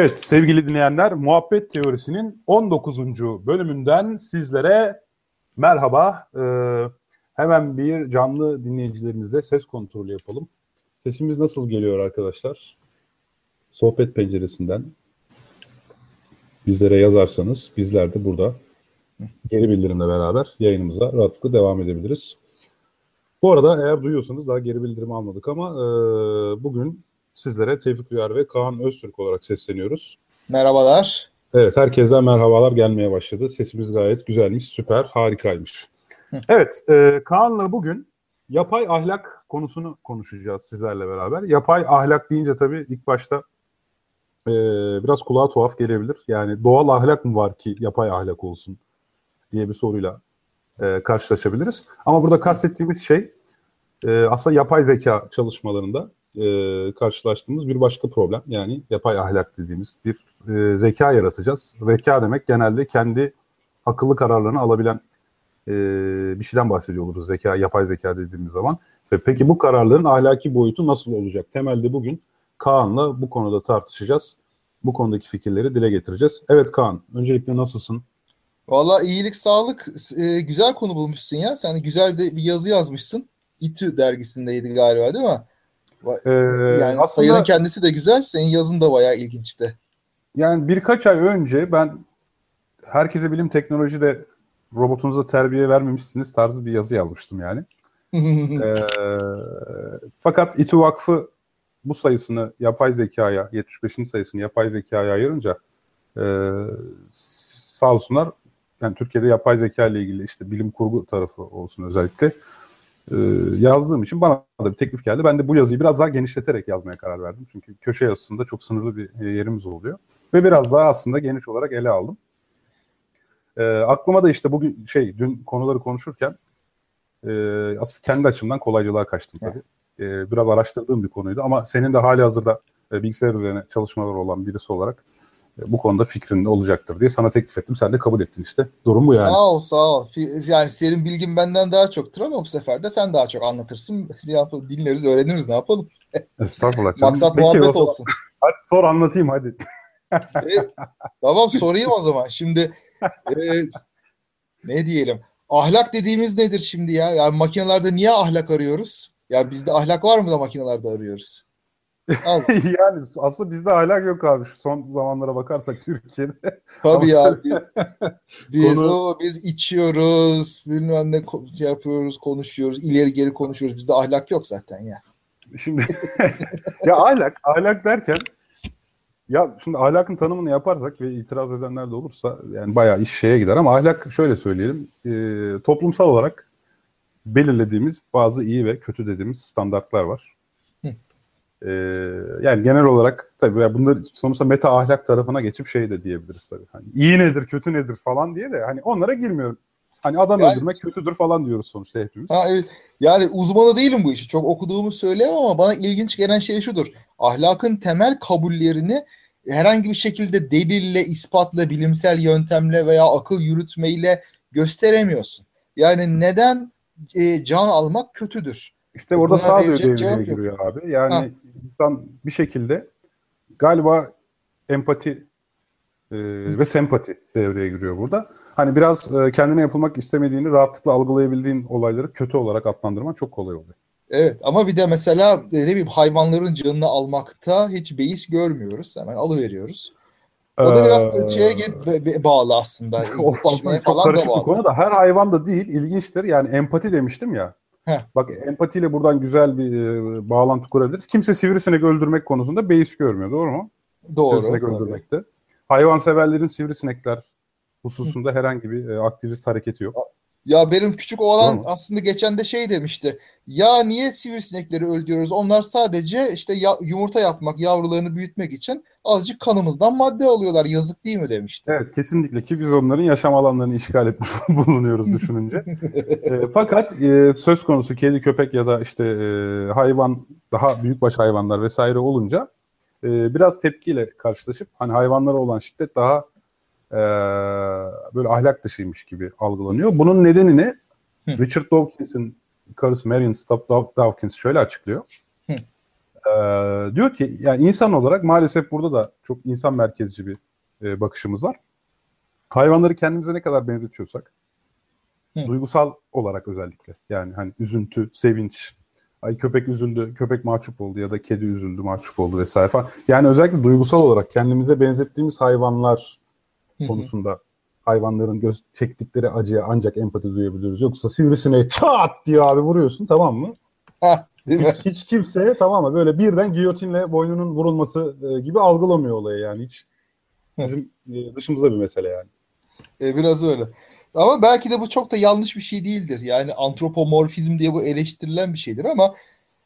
Evet sevgili dinleyenler Muhabbet Teorisi'nin 19. bölümünden sizlere merhaba. Ee, hemen bir canlı dinleyicilerimizle ses kontrolü yapalım. Sesimiz nasıl geliyor arkadaşlar? Sohbet penceresinden bizlere yazarsanız bizler de burada geri bildirimle beraber yayınımıza rahatlıkla devam edebiliriz. Bu arada eğer duyuyorsanız daha geri bildirim almadık ama e, bugün sizlere Tevfik Uyar ve Kaan Öztürk olarak sesleniyoruz. Merhabalar. Evet, herkesten merhabalar gelmeye başladı. Sesimiz gayet güzelmiş, süper, harikaymış. evet, e, Kaan'la bugün yapay ahlak konusunu konuşacağız sizlerle beraber. Yapay ahlak deyince tabii ilk başta e, biraz kulağa tuhaf gelebilir. Yani doğal ahlak mı var ki yapay ahlak olsun diye bir soruyla e, karşılaşabiliriz. Ama burada kastettiğimiz şey e, aslında yapay zeka çalışmalarında e, karşılaştığımız bir başka problem. Yani yapay ahlak dediğimiz bir e, zeka yaratacağız. Zeka demek genelde kendi akıllı kararlarını alabilen e, bir şeyden bahsediyor oluruz zeka, yapay zeka dediğimiz zaman. Ve peki bu kararların ahlaki boyutu nasıl olacak? Temelde bugün Kaan'la bu konuda tartışacağız. Bu konudaki fikirleri dile getireceğiz. Evet Kaan, öncelikle nasılsın? Valla iyilik, sağlık, e, güzel konu bulmuşsun ya. Sen güzel bir, bir yazı yazmışsın. İTÜ dergisindeydi galiba değil mi? Ee, yani aslında, sayının kendisi de güzel, senin yazın da bayağı ilginçti. Yani birkaç ay önce ben herkese bilim teknolojide robotunuza terbiye vermemişsiniz tarzı bir yazı yazmıştım yani. ee, fakat İTÜ Vakfı bu sayısını yapay zekaya, 75. sayısını yapay zekaya ayırınca e, sağ olsunlar yani Türkiye'de yapay zeka ile ilgili işte bilim kurgu tarafı olsun özellikle e, yazdığım için bana da bir teklif geldi. Ben de bu yazıyı biraz daha genişleterek yazmaya karar verdim. Çünkü köşe yazısında çok sınırlı bir e, yerimiz oluyor. Ve biraz daha aslında geniş olarak ele aldım. E, aklıma da işte bugün şey dün konuları konuşurken e, aslında kendi açımdan kolaycılığa kaçtım tabii. E, biraz araştırdığım bir konuydu ama senin de hali hazırda e, bilgisayar üzerine çalışmalar olan birisi olarak bu konuda fikrin olacaktır diye sana teklif ettim. Sen de kabul ettin işte. Durum bu yani. Sağ ol sağ ol. Yani senin bilgin benden daha çoktur ama bu sefer de sen daha çok anlatırsın. Dinleriz öğreniriz ne yapalım. Estağfurullah. Maksat Peki, muhabbet olsun. Hadi sor anlatayım hadi. e, tamam sorayım o zaman. Şimdi e, ne diyelim? Ahlak dediğimiz nedir şimdi ya? Yani makinelerde niye ahlak arıyoruz? Ya bizde ahlak var mı da makinelerde arıyoruz? yani aslında bizde ahlak yok abi. Şu son zamanlara bakarsak Türkiye'de. Tabii ya. Biz, biz, Konu... o, biz içiyoruz, bilmem ne şey yapıyoruz, konuşuyoruz, ileri geri konuşuyoruz. Bizde ahlak yok zaten ya. Şimdi ya ahlak, ahlak derken ya şimdi ahlakın tanımını yaparsak ve itiraz edenler de olursa yani bayağı iş şeye gider ama ahlak şöyle söyleyelim. E, toplumsal olarak belirlediğimiz bazı iyi ve kötü dediğimiz standartlar var. Ee, yani genel olarak tabii bunlar sonuçta meta ahlak tarafına geçip şey de diyebiliriz tabii. Hani iyi nedir, kötü nedir falan diye de hani onlara girmiyorum. Hani adam yani, öldürmek kötüdür falan diyoruz sonuçta hepimiz. Ha, evet. Yani uzmanı değilim bu işi. Çok okuduğumu söyleyemem ama bana ilginç gelen şey şudur. Ahlakın temel kabullerini herhangi bir şekilde delille, ispatla, bilimsel yöntemle veya akıl yürütmeyle gösteremiyorsun. Yani neden e, can almak kötüdür? İşte orada sağduyu devreye giriyor abi. Yani ha insan bir şekilde galiba empati e, ve sempati devreye giriyor burada. Hani biraz e, kendine yapılmak istemediğini rahatlıkla algılayabildiğin olayları kötü olarak adlandırman çok kolay oluyor. Evet ama bir de mesela e, ne bileyim hayvanların canını almakta hiç beis görmüyoruz. Hemen alıveriyoruz. O da biraz ee, şeye gibi bağlı aslında. o aslında çok karışık bir konu da her hayvan da değil ilginçtir. Yani empati demiştim ya. Heh. Bak empatiyle buradan güzel bir e, bağlantı kurabiliriz. Kimse sivrisinek öldürmek konusunda beis görmüyor. Doğru mu? Doğru. Sivrisinek doğru. öldürmekte. Hayvanseverlerin sivrisinekler hususunda herhangi bir e, aktivist hareketi yok. Ya benim küçük oğlan aslında geçen de şey demişti. Ya niye sivrisinekleri öldürüyoruz? Onlar sadece işte ya, yumurta yapmak, yavrularını büyütmek için azıcık kanımızdan madde alıyorlar. Yazık değil mi demişti. Evet kesinlikle ki biz onların yaşam alanlarını işgal etmiş bulunuyoruz düşününce. e, fakat e, söz konusu kedi, köpek ya da işte e, hayvan, daha büyükbaş hayvanlar vesaire olunca e, biraz tepkiyle karşılaşıp hani hayvanlara olan şiddet daha e, böyle ahlak dışıymış gibi algılanıyor. Bunun nedenini Hı. Richard Dawkins'in karısı Marion Stop Dawkins şöyle açıklıyor. Hı. Ee, diyor ki yani insan olarak maalesef burada da çok insan merkezci bir e, bakışımız var. Hayvanları kendimize ne kadar benzetiyorsak Hı. duygusal olarak özellikle yani hani üzüntü, sevinç, ay köpek üzüldü, köpek mahcup oldu ya da kedi üzüldü, mahcup oldu vesaire falan. Yani özellikle duygusal olarak kendimize benzettiğimiz hayvanlar Hı-hı. konusunda hayvanların göz çektikleri acıya ancak empati duyabiliyoruz. Yoksa sivrisineği çat diye abi vuruyorsun tamam mı? Değil mi? Hiç, hiç kimse tamam mı böyle birden giyotinle boynunun vurulması e, gibi algılamıyor olayı yani hiç bizim e, dışımızda bir mesele yani. E, biraz öyle. Ama belki de bu çok da yanlış bir şey değildir. Yani antropomorfizm diye bu eleştirilen bir şeydir ama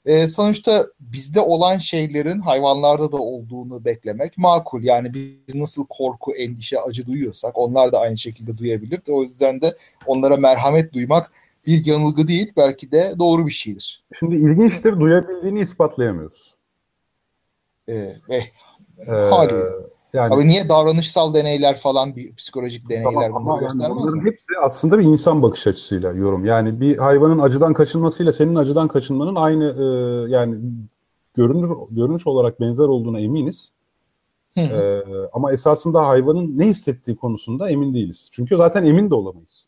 e, sonuçta bizde olan şeylerin hayvanlarda da olduğunu beklemek makul. Yani biz nasıl korku, endişe, acı duyuyorsak onlar da aynı şekilde duyabilir. O yüzden de onlara merhamet duymak bir yanılgı değil belki de doğru bir şeydir. Şimdi ilginçtir duyabildiğini ispatlayamıyoruz. Ee, eh, ee, haliyle. Yani, Abi niye davranışsal deneyler falan bir psikolojik deneyler tamam, bunları göstermez bunların mi? hepsi aslında bir insan bakış açısıyla yorum. Yani bir hayvanın acıdan kaçınmasıyla senin acıdan kaçınmanın aynı e, yani görünür görünüş olarak benzer olduğuna eminiz. ee, ama esasında hayvanın ne hissettiği konusunda emin değiliz. Çünkü zaten emin de olamayız.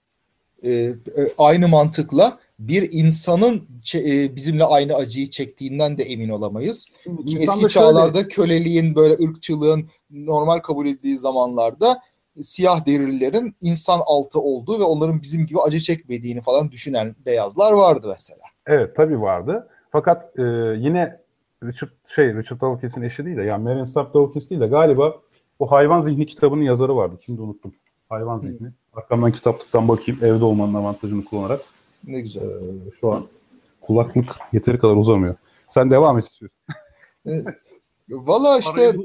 Ee, e, aynı mantıkla bir insanın e, bizimle aynı acıyı çektiğinden de emin olamayız. Ki eski çağlarda şöyle... köleliğin böyle ırkçılığın normal kabul edildiği zamanlarda siyah derililerin insan altı olduğu ve onların bizim gibi acı çekmediğini falan düşünen beyazlar vardı mesela. Evet tabii vardı. Fakat e, yine Richard şey Richard Dawkins'in eşi değil de yani Marion Stark Dawkins değil de galiba o Hayvan Zihni kitabının yazarı vardı. Şimdi unuttum. Hayvan Zihni. Arkamdan kitaplıktan bakayım evde olmanın avantajını kullanarak. Ne güzel. Ee, şu an kulaklık yeteri kadar uzamıyor. Sen devam et istiyorsun. Valla işte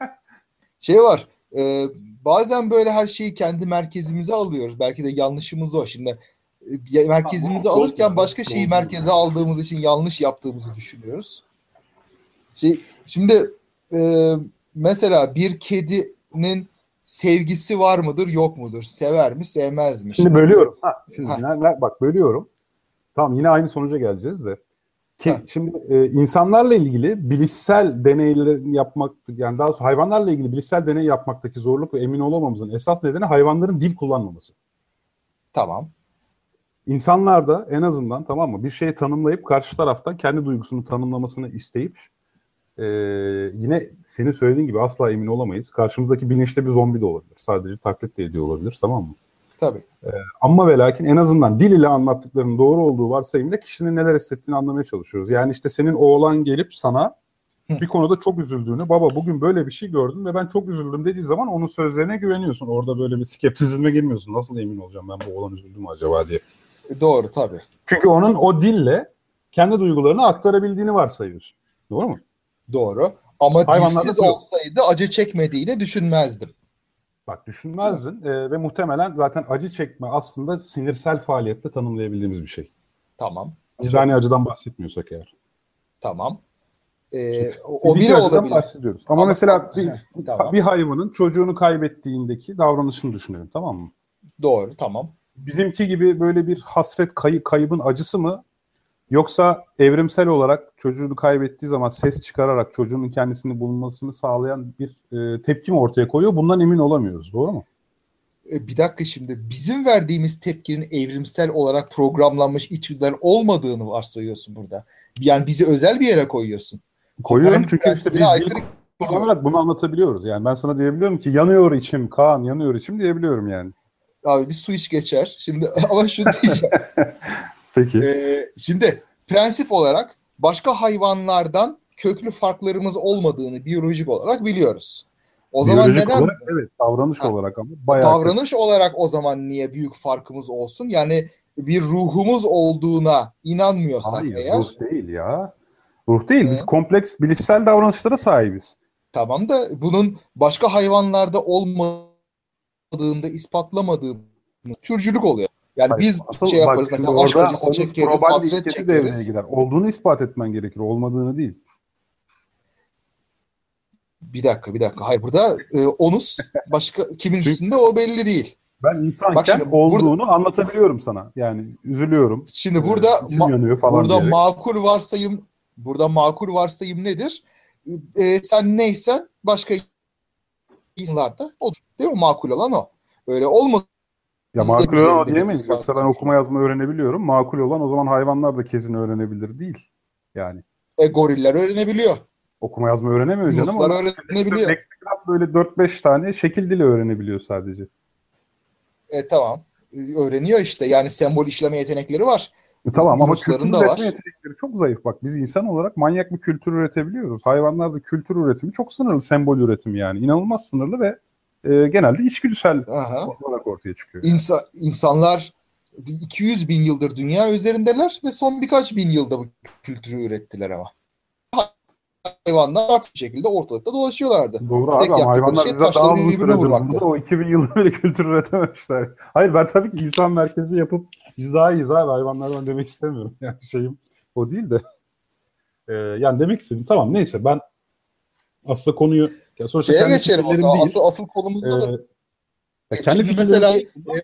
şey var. E, bazen böyle her şeyi kendi merkezimize alıyoruz. Belki de yanlışımız o. Şimdi e, merkezimize ha, alırken başka şeyi merkeze aldığımız için yanlış yaptığımızı düşünüyoruz. Şey, şimdi e, mesela bir kedinin sevgisi var mıdır yok mudur? Sever mi sevmez mi? Şimdi bölüyorum. Ha, şimdi ha. bak bölüyorum. Tamam yine aynı sonuca geleceğiz de. Ki, şimdi e, insanlarla ilgili bilişsel deneyler yapmak yani daha sonra hayvanlarla ilgili bilişsel deney yapmaktaki zorluk ve emin olamamızın esas nedeni hayvanların dil kullanmaması. Tamam. İnsanlarda en azından tamam mı bir şeyi tanımlayıp karşı taraftan kendi duygusunu tanımlamasını isteyip e, yine senin söylediğin gibi asla emin olamayız. Karşımızdaki bilinçli bir zombi de olabilir. Sadece taklit de ediyor olabilir tamam mı? Tabii. Ee, ama ve lakin en azından dil ile anlattıklarının doğru olduğu varsayımda kişinin neler hissettiğini anlamaya çalışıyoruz. Yani işte senin oğlan gelip sana bir konuda çok üzüldüğünü, baba bugün böyle bir şey gördüm ve ben çok üzüldüm dediği zaman onun sözlerine güveniyorsun. Orada böyle bir skeptizme girmiyorsun. Nasıl emin olacağım ben bu oğlan üzüldü mü acaba diye. E, doğru tabii. Çünkü onun o dille kendi duygularını aktarabildiğini varsayıyorsun. Doğru mu? Doğru. Ama dilsiz olsaydı acı çekmediğini düşünmezdim. Bak düşünmezdin e, ve muhtemelen zaten acı çekme aslında sinirsel faaliyette tanımlayabildiğimiz bir şey. Tamam. Vicdani acıdan bahsetmiyorsak eğer. Tamam. Ee, o biri olabilir. bahsediyoruz. Ama, Ama mesela bir, tamam. bir hayvanın çocuğunu kaybettiğindeki davranışını düşünelim tamam mı? Doğru tamam. Bizimki gibi böyle bir hasret kay, kaybın acısı mı Yoksa evrimsel olarak çocuğunu kaybettiği zaman ses çıkararak çocuğunun kendisini bulunmasını sağlayan bir e, tepki mi ortaya koyuyor? Bundan emin olamıyoruz. Doğru mu? E, bir dakika şimdi bizim verdiğimiz tepkinin evrimsel olarak programlanmış içgüdüler olmadığını varsayıyorsun burada. Yani bizi özel bir yere koyuyorsun. Koyuyorum çünkü işte biz dil kullanarak bunu anlatabiliyoruz. Yani ben sana diyebiliyorum ki yanıyor içim Kaan yanıyor içim diyebiliyorum yani. Abi bir su iç geçer. Şimdi ama şu diyeceğim. Peki. Ee, şimdi prensip olarak başka hayvanlardan köklü farklarımız olmadığını biyolojik olarak biliyoruz. O biyolojik zaman neden olarak, evet davranış ha, olarak ama bayağı davranış kötü. olarak o zaman niye büyük farkımız olsun? Yani bir ruhumuz olduğuna inanmıyorsak Hayır, eğer. ruh değil ya. Ruh değil. Hı. Biz kompleks bilişsel davranışlara sahibiz. Tamam da bunun başka hayvanlarda olmadığında ispatlamadığımız türcülük oluyor. Yani Hayır, biz asıl, şey yaparız bak, mesela aşk acısı çekeriz, hasret çekeriz. Gider. Olduğunu ispat etmen gerekir, olmadığını değil. Bir dakika, bir dakika. Hayır burada e, onus başka kimin üstünde o belli değil. Ben insanken Bak şimdi, olduğunu burada, anlatabiliyorum sana. Yani üzülüyorum. Şimdi burada ma- falan burada diyerek. makul varsayım Burada makul varsayım nedir? E, sen neysen başka insanlarda olur. Değil mi? Makul olan o. Öyle olmadı. Ya makul olan o diyemeyiz. Yoksa ben okuma yazma öğrenebiliyorum. Makul olan o zaman hayvanlar da kesin öğrenebilir değil. Yani. E, goriller öğrenebiliyor. Okuma yazma öğrenemiyor canım. Yunuslar öğrenebiliyor. Leksikon böyle 4-5 tane şekil dili öğrenebiliyor sadece. E tamam. Öğreniyor işte. Yani sembol işleme yetenekleri var. E, tamam ama kültür üretme var. yetenekleri çok zayıf. Bak biz insan olarak manyak bir kültür üretebiliyoruz. Hayvanlarda kültür üretimi çok sınırlı. Sembol üretimi yani. inanılmaz sınırlı ve e, genelde içgüdüsel olarak ortaya çıkıyor. İnsa, insanlar 200 bin yıldır dünya üzerindeler ve son birkaç bin yılda bu kültürü ürettiler ama. Hayvanlar farklı şekilde ortalıkta dolaşıyorlardı. Doğru abi ama hayvanlar şey, bize daha uzun süredir o 2000 yılda bile kültür üretememişler. Hayır ben tabii ki insan merkezi yapıp biz daha iyiyiz abi hayvanlardan demek istemiyorum. Yani şeyim o değil de. Ee, yani demek istedim tamam neyse ben aslında konuyu ya sonuçta Şeye geçelim o zaman. Asıl, asıl konumuzda da e, kendi mesela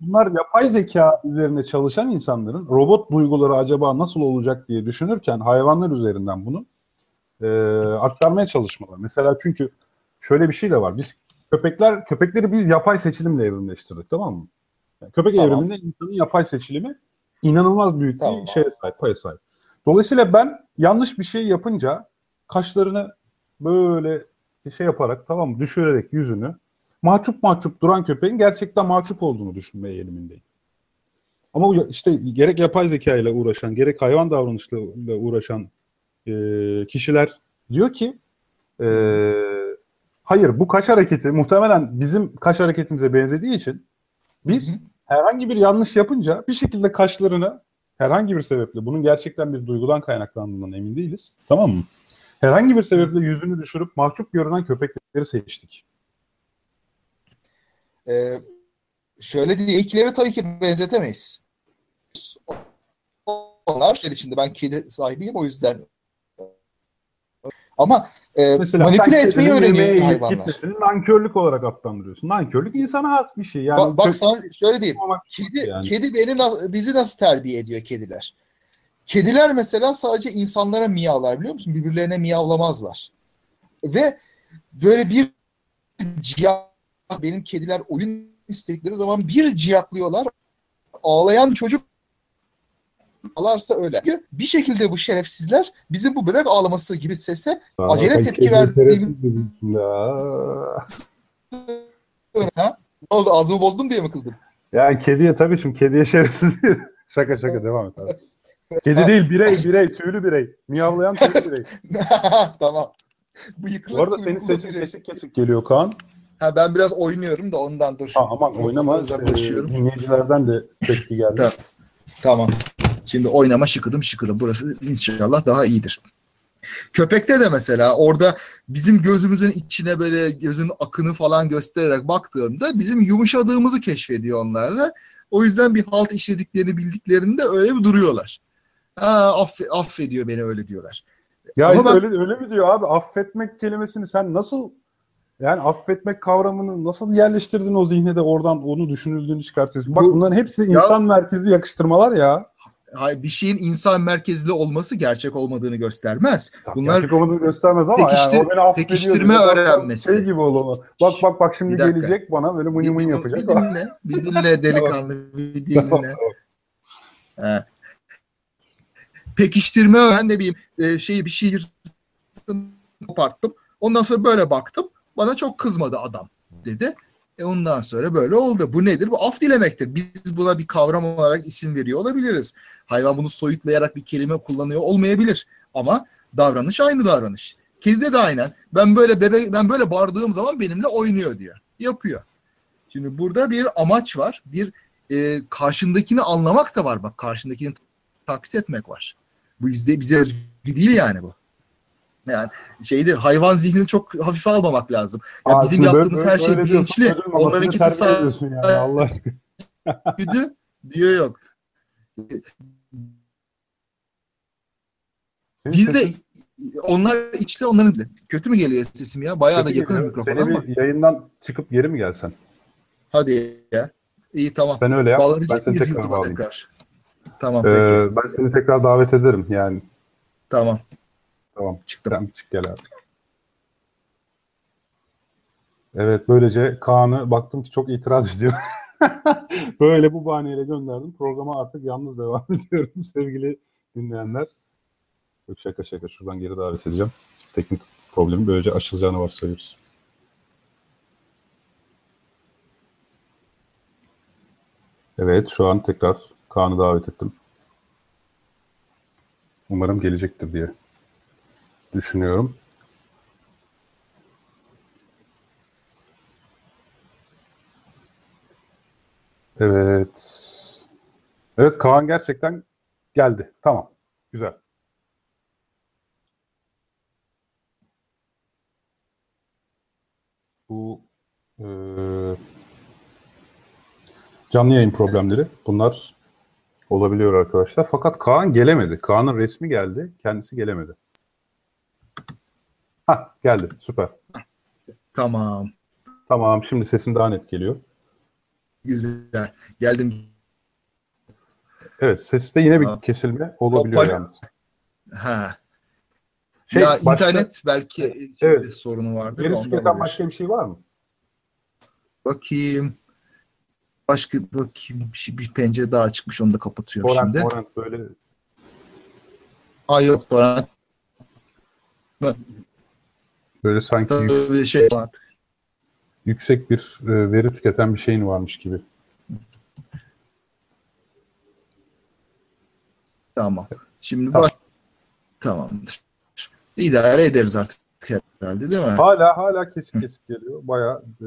bunlar yapay zeka üzerine çalışan insanların robot duyguları acaba nasıl olacak diye düşünürken hayvanlar üzerinden bunu e, aktarmaya çalışmalar. Mesela çünkü şöyle bir şey de var. Biz köpekler köpekleri biz yapay seçilimle evrimleştirdik tamam mı? Yani köpek tamam. evriminde insanın yapay seçilimi inanılmaz büyük tamam. bir şeye sahip, paya sahip. Dolayısıyla ben yanlış bir şey yapınca kaşlarını böyle şey yaparak tamam mı düşürerek yüzünü mahcup mahcup duran köpeğin gerçekten mahcup olduğunu düşünmeye eğilimindeyim. Ama işte gerek yapay zeka ile uğraşan, gerek hayvan davranışlarıyla uğraşan e, kişiler diyor ki e, hayır bu kaş hareketi muhtemelen bizim kaş hareketimize benzediği için biz herhangi bir yanlış yapınca bir şekilde kaşlarını herhangi bir sebeple bunun gerçekten bir duygudan kaynaklandığından emin değiliz. Tamam mı? Herhangi bir sebeple yüzünü düşürüp mahcup görünen köpekleri seçtik. Ee, şöyle diye ilkleri tabii ki benzetemeyiz. Onlar şey içinde ben kedi sahibiyim o yüzden ama e, Mesela manipüle etmeyi öğreniyor hayvanlar. nankörlük olarak adlandırıyorsun. Nankörlük insana has bir şey. Yani bak, bak sana şöyle diyeyim. Kedi, yani. kedi beni bizi nasıl terbiye ediyor kediler? Kediler mesela sadece insanlara miyavlar biliyor musun? Birbirlerine miyavlamazlar. Ve böyle bir ciyak benim kediler oyun istedikleri zaman bir ciyaklıyorlar. Ağlayan çocuk ağlarsa öyle. Bir şekilde bu şerefsizler bizim bu bebek ağlaması gibi sese Aa, acele tepki verdiğimiz... ha? Ne oldu ağzımı bozdum diye mi kızdın? Yani kediye tabii şimdi kediye şerefsiz şaka şaka devam et abi. Kedi değil birey birey tüylü birey. Miyavlayan tüylü birey. tamam. Bu Bu arada senin sesin kesik kesik geliyor Kaan. Ha ben biraz oynuyorum da ondan dur. Ha, aman oynama. Ee, dinleyicilerden de tepki geldi. Tamam. tamam. Şimdi oynama şıkıdım şıkıdım. Burası inşallah daha iyidir. Köpekte de mesela orada bizim gözümüzün içine böyle gözün akını falan göstererek baktığında bizim yumuşadığımızı keşfediyor onlar da. O yüzden bir halt işlediklerini bildiklerinde öyle bir duruyorlar. Ha, aff affediyor beni öyle diyorlar. Ya Ama işte ben... öyle, öyle mi diyor abi? Affetmek kelimesini sen nasıl yani affetmek kavramını nasıl yerleştirdin o zihne de oradan onu düşünüldüğünü çıkartıyorsun. Bak Bu, bunların hepsi ya, insan merkezli yakıştırmalar ya. Bir şeyin insan merkezli olması gerçek olmadığını göstermez. Tabii Bunlar gerçek olmadığını göstermez ama pekiştir, yani o pekiştirme öğrenmesi. Şey gibi olur. Bak bak bak şimdi gelecek bana böyle mıy mıy yapacak. Bir dinle, bir dinle delikanlı, bir dinle. evet. Pekiştirme öğren ne bileyim e, şeyi bir şey koparttım. Ondan sonra böyle baktım. Bana çok kızmadı adam dedi. E ondan sonra böyle oldu. Bu nedir? Bu af dilemektir. Biz buna bir kavram olarak isim veriyor olabiliriz. Hayvan bunu soyutlayarak bir kelime kullanıyor olmayabilir. Ama davranış aynı davranış. Kedide de aynen. Ben böyle bebek ben böyle bağırdığım zaman benimle oynuyor diyor. Yapıyor. Şimdi burada bir amaç var. Bir e, karşındakini anlamak da var. Bak karşındakini taklit etmek var. Bu bizde bize özgü değil yani bu. Yani şeydir hayvan zihnini çok hafife almamak lazım. Ya Aa, bizim yaptığımız böyle, her şey bilinçli. Onlarınkisi sadece yani, Allah güdü diyor yok. Senin Biz sesin... onlar içse onların bile. Kötü mü geliyor sesim ya? Bayağı Kötü da yakın mikrofon ama. yayından çıkıp geri mi gelsen? Hadi ya. İyi tamam. Sen öyle yap. Ben seni tekrar bağlayayım. Tekrar. Tamam ee, Ben seni tekrar davet ederim yani. Tamam. Tamam. Çıktım. Sen çık gel abi. Evet böylece Kaan'ı baktım ki çok itiraz ediyor. Böyle bu bahaneyle gönderdim. Programa artık yalnız devam ediyorum sevgili dinleyenler. Yok şaka şaka şuradan geri davet edeceğim. Teknik problemi böylece aşılacağını varsayıyoruz. Evet şu an tekrar Kaan'ı davet ettim. Umarım gelecektir diye düşünüyorum. Evet. Evet Kaan gerçekten geldi. Tamam. Güzel. Bu e, canlı yayın problemleri. Bunlar olabiliyor arkadaşlar. Fakat Kaan gelemedi. Kaan'ın resmi geldi. Kendisi gelemedi. Ha geldi. Süper. Tamam. Tamam. Şimdi sesin daha net geliyor. Güzel. Geldim. Evet. Seste yine bir kesilme olabiliyor Hoppala. yalnız. Ha. Şey, ya başka- internet belki Evet. bir sorunu tüketen olabilir. başka bir şey var mı? Bakayım. Başka bakayım bir, şey, bir pencere daha çıkmış onu da kapatıyorum Torrent, şimdi. torrent böyle Aa yok torrent. böyle sanki yük- Tabii şey yüksek bir e, veri tüketen bir şeyin varmış gibi. tamam. Şimdi Tamam. bak tamamdır. İdare ederiz artık herhalde değil mi? Hala hala kesik kesik geliyor. Bayağı e,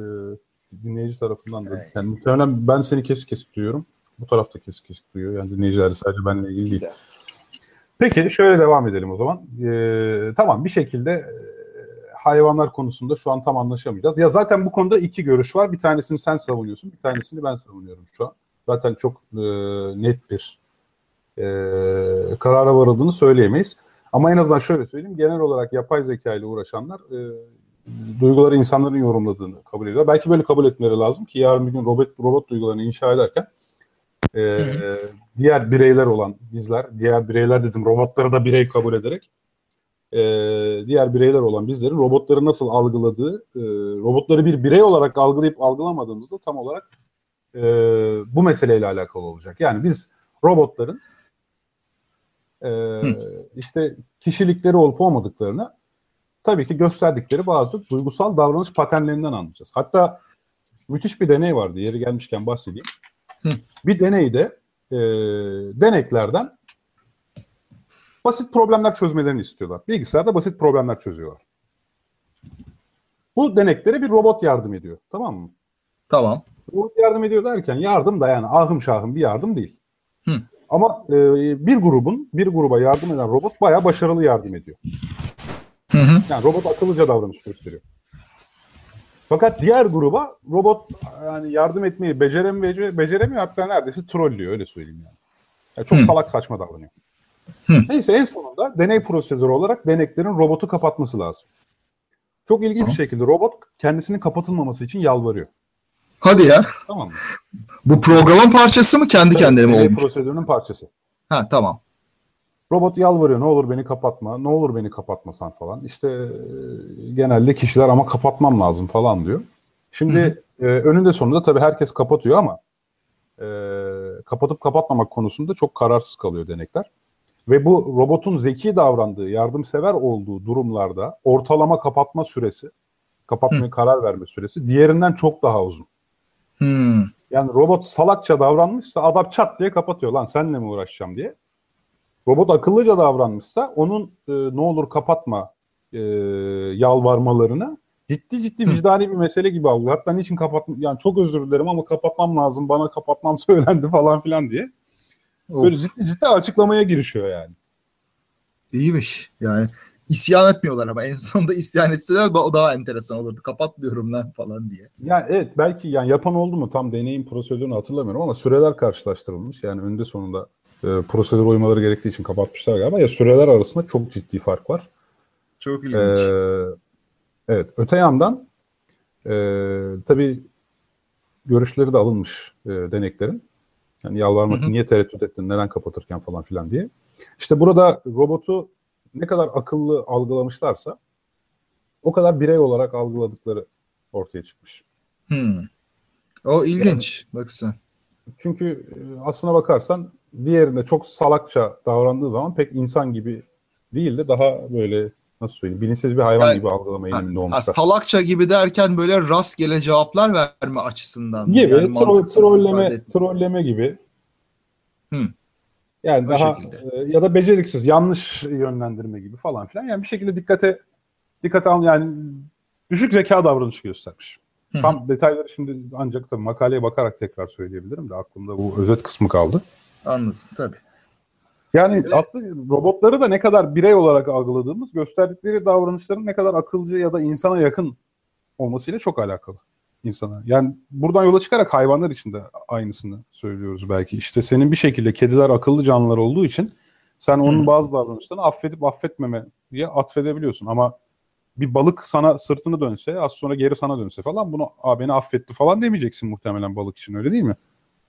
dinleyici tarafından da. Evet. Yani muhtemelen ben seni kesik kesik duyuyorum. Bu tarafta kesik kesik duyuyor. Yani dinleyiciler de sadece benimle ilgili değil. Peki şöyle devam edelim o zaman. Ee, tamam bir şekilde e, hayvanlar konusunda şu an tam anlaşamayacağız. Ya zaten bu konuda iki görüş var. Bir tanesini sen savunuyorsun, bir tanesini ben savunuyorum şu an. Zaten çok e, net bir e, karara varıldığını söyleyemeyiz. Ama en azından şöyle söyleyeyim. Genel olarak yapay zeka ile uğraşanlar e, duyguları insanların yorumladığını kabul ediyor. Belki böyle kabul etmeleri lazım ki yarın bir gün robot, robot duygularını inşa ederken e, diğer bireyler olan bizler, diğer bireyler dedim robotları da birey kabul ederek e, diğer bireyler olan bizlerin robotları nasıl algıladığı, e, robotları bir birey olarak algılayıp algılamadığımızda tam olarak e, bu meseleyle alakalı olacak. Yani biz robotların e, işte kişilikleri olup olmadıklarını tabii ki gösterdikleri bazı duygusal davranış paternlerinden anlayacağız. Hatta müthiş bir deney vardı. Yeri gelmişken bahsedeyim. Hı. Bir deneyde e, deneklerden basit problemler çözmelerini istiyorlar. Bilgisayarda basit problemler çözüyorlar. Bu deneklere bir robot yardım ediyor. Tamam mı? Tamam. Robot yardım ediyor derken yardım da yani ahım şahım bir yardım değil. Hı. Ama e, bir grubun, bir gruba yardım eden robot bayağı başarılı yardım ediyor. Hı hı. Yani robot akıllıca davranış gösteriyor. Fakat diğer gruba robot yani yardım etmeyi beceremiyor, beceremiyor hatta neredeyse trollüyor öyle söyleyeyim yani. Yani çok Hı. salak saçma davranıyor. Hı. Neyse en sonunda deney prosedürü olarak deneklerin robotu kapatması lazım. Çok ilginç bir Tamam. şekilde robot kendisinin kapatılmaması için yalvarıyor. Hadi ya. Tamam mı? Bu programın parçası mı kendi kendine mi deney olmuş? prosedürünün parçası. Ha tamam. Robot yalvarıyor ne olur beni kapatma, ne olur beni kapatmasan falan. İşte e, genelde kişiler ama kapatmam lazım falan diyor. Şimdi e, önünde sonunda tabii herkes kapatıyor ama e, kapatıp kapatmamak konusunda çok kararsız kalıyor denekler. Ve bu robotun zeki davrandığı, yardımsever olduğu durumlarda ortalama kapatma süresi, kapatmaya karar verme süresi diğerinden çok daha uzun. Hmm. Yani robot salakça davranmışsa adam çat diye kapatıyor lan seninle mi uğraşacağım diye. Robot akıllıca davranmışsa onun e, ne olur kapatma e, yalvarmalarını ciddi ciddi vicdani bir mesele gibi algılıyor. Hatta niçin kapatma yani çok özür dilerim ama kapatmam lazım bana kapatmam söylendi falan filan diye. Böyle Of, ciddi ciddi açıklamaya girişiyor yani. iyiymiş. Yani isyan etmiyorlar ama en sonunda isyan etseler daha, daha enteresan olurdu. Kapatmıyorum lan falan diye. Yani evet belki yani yapan oldu mu tam deneyim prosedürünü hatırlamıyorum ama süreler karşılaştırılmış. Yani önde sonunda e, prosedür uymaları gerektiği için kapatmışlar galiba. Ya süreler arasında çok ciddi fark var. Çok ilginç. Ee, evet. Öte yandan e, tabii görüşleri de alınmış e, deneklerin. Yani yalvarmak Hı hı. niye tereddüt ettin, neden kapatırken falan filan diye. İşte burada robotu ne kadar akıllı algılamışlarsa o kadar birey olarak algıladıkları ortaya çıkmış. Hmm. O ilginç. Yani, Bak sen. Çünkü e, aslına bakarsan diğerinde çok salakça davrandığı zaman pek insan gibi değil de daha böyle nasıl söyleyeyim bilinçsiz bir hayvan yani, gibi algılama eğiliminde olmuşlar. salakça gibi derken böyle rastgele cevaplar verme açısından. Gibi yani tro trolleme, trolleme gibi. Hmm. Yani o daha şekilde. e, ya da beceriksiz, yanlış yönlendirme gibi falan filan. Yani bir şekilde dikkate dikkate al yani düşük zeka davranışı göstermiş. Hı. Tam detayları şimdi ancak tabii makaleye bakarak tekrar söyleyebilirim de aklımda bu özet kısmı kaldı. Anladım tabii. Yani evet. aslında robotları da ne kadar birey olarak algıladığımız gösterdikleri davranışların ne kadar akılcı ya da insana yakın olmasıyla çok alakalı insana. Yani buradan yola çıkarak hayvanlar için de aynısını söylüyoruz belki. İşte senin bir şekilde kediler akıllı canlılar olduğu için sen onun bazı davranışlarını affedip affetmemeye atfedebiliyorsun ama bir balık sana sırtını dönse az sonra geri sana dönse falan bunu beni affetti falan demeyeceksin muhtemelen balık için öyle değil mi?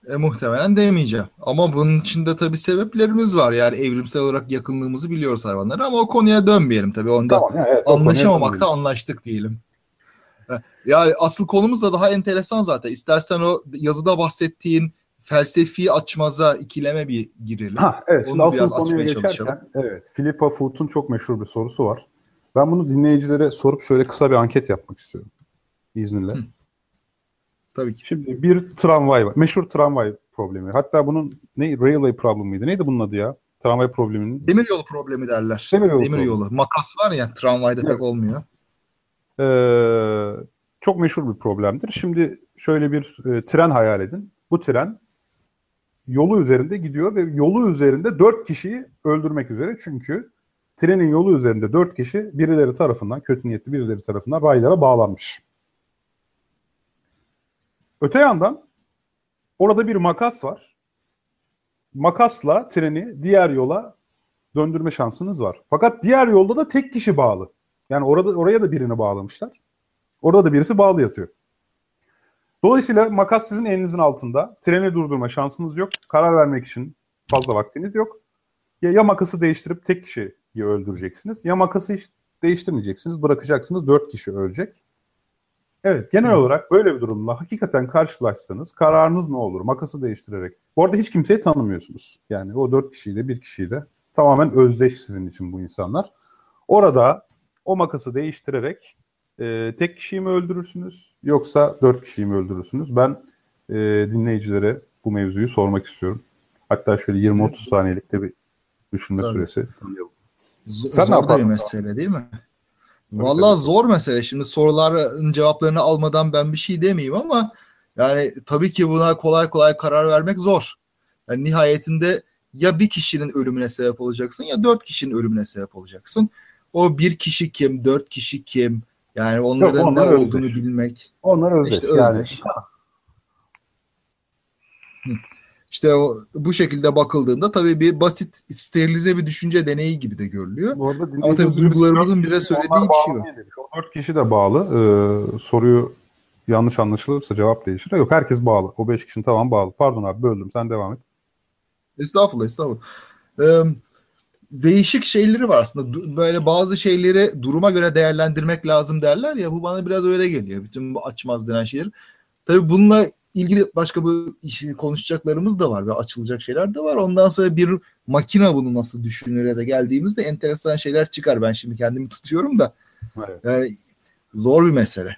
E, muhtemelen demeyeceğim. Ama bunun içinde tabii sebeplerimiz var. Yani evrimsel olarak yakınlığımızı biliyoruz hayvanlara ama o konuya dönmeyelim tabii. Onda tamam, evet, anlaşamamakta anlaştık diyelim. E, yani asıl konumuz da daha enteresan zaten. İstersen o yazıda bahsettiğin felsefi açmaza ikileme bir girelim. Ha, evet. Onu asıl konuya geçerken çalışalım. evet. Philippa Foot'un çok meşhur bir sorusu var. Ben bunu dinleyicilere sorup şöyle kısa bir anket yapmak istiyorum. İzninle. Hı. Tabii ki. Şimdi bir tramvay var. Meşhur tramvay problemi. Hatta bunun ne railway problem miydi? Neydi bunun adı ya? Tramvay probleminin. Demir yolu problemi derler. Demir yolu. Demir yolu. Makas var ya tramvayda evet. pek olmuyor. Ee, çok meşhur bir problemdir. Şimdi şöyle bir e, tren hayal edin. Bu tren yolu üzerinde gidiyor ve yolu üzerinde dört kişiyi öldürmek üzere. Çünkü trenin yolu üzerinde dört kişi birileri tarafından, kötü niyetli birileri tarafından raylara bağlanmış. Öte yandan orada bir makas var. Makasla treni diğer yola döndürme şansınız var. Fakat diğer yolda da tek kişi bağlı. Yani orada oraya da birini bağlamışlar. Orada da birisi bağlı yatıyor. Dolayısıyla makas sizin elinizin altında. Treni durdurma şansınız yok. Karar vermek için fazla vaktiniz yok. Ya, ya makası değiştirip tek kişiyi öldüreceksiniz. Ya makası hiç değiştirmeyeceksiniz. Bırakacaksınız. Dört kişi ölecek. Evet genel olarak böyle bir durumla hakikaten karşılaşsanız kararınız ne olur? Makası değiştirerek. Bu arada hiç kimseyi tanımıyorsunuz. Yani o dört kişiyle bir kişiyle tamamen özdeş sizin için bu insanlar. Orada o makası değiştirerek e, tek kişiyi mi öldürürsünüz yoksa dört kişiyi mi öldürürsünüz? Ben e, dinleyicilere bu mevzuyu sormak istiyorum. Hatta şöyle 20-30 saniyelikte bir düşünme Tabii. süresi. Sen Zor da bir mesele değil mi? Vallahi zor mesele. Şimdi soruların cevaplarını almadan ben bir şey demeyeyim ama yani tabii ki buna kolay kolay karar vermek zor. Yani nihayetinde ya bir kişinin ölümüne sebep olacaksın ya dört kişinin ölümüne sebep olacaksın. O bir kişi kim, dört kişi kim? Yani onların Yok, onlar ne özdeş. olduğunu bilmek. Onlar özdeş. İşte özdeş. Yani. İşte o, bu şekilde bakıldığında tabii bir basit sterilize bir düşünce deneyi gibi de görülüyor. Bu arada Ama tabii duygularımızın bize söylediği bir şey var. O dört kişi de bağlı. Ee, soruyu yanlış anlaşılırsa cevap değişir. Yok herkes bağlı. O beş kişinin tamam bağlı. Pardon abi böldüm. Sen devam et. Estağfurullah estağfurullah. Ee, değişik şeyleri var aslında. Böyle bazı şeyleri duruma göre değerlendirmek lazım derler ya. Bu bana biraz öyle geliyor. Bütün bu açmaz denen şeyler. Tabii bununla ilgili başka bu işi konuşacaklarımız da var ve açılacak şeyler de var. Ondan sonra bir makine bunu nasıl düşünüre de geldiğimizde enteresan şeyler çıkar. Ben şimdi kendimi tutuyorum da. Evet. Yani zor bir mesele.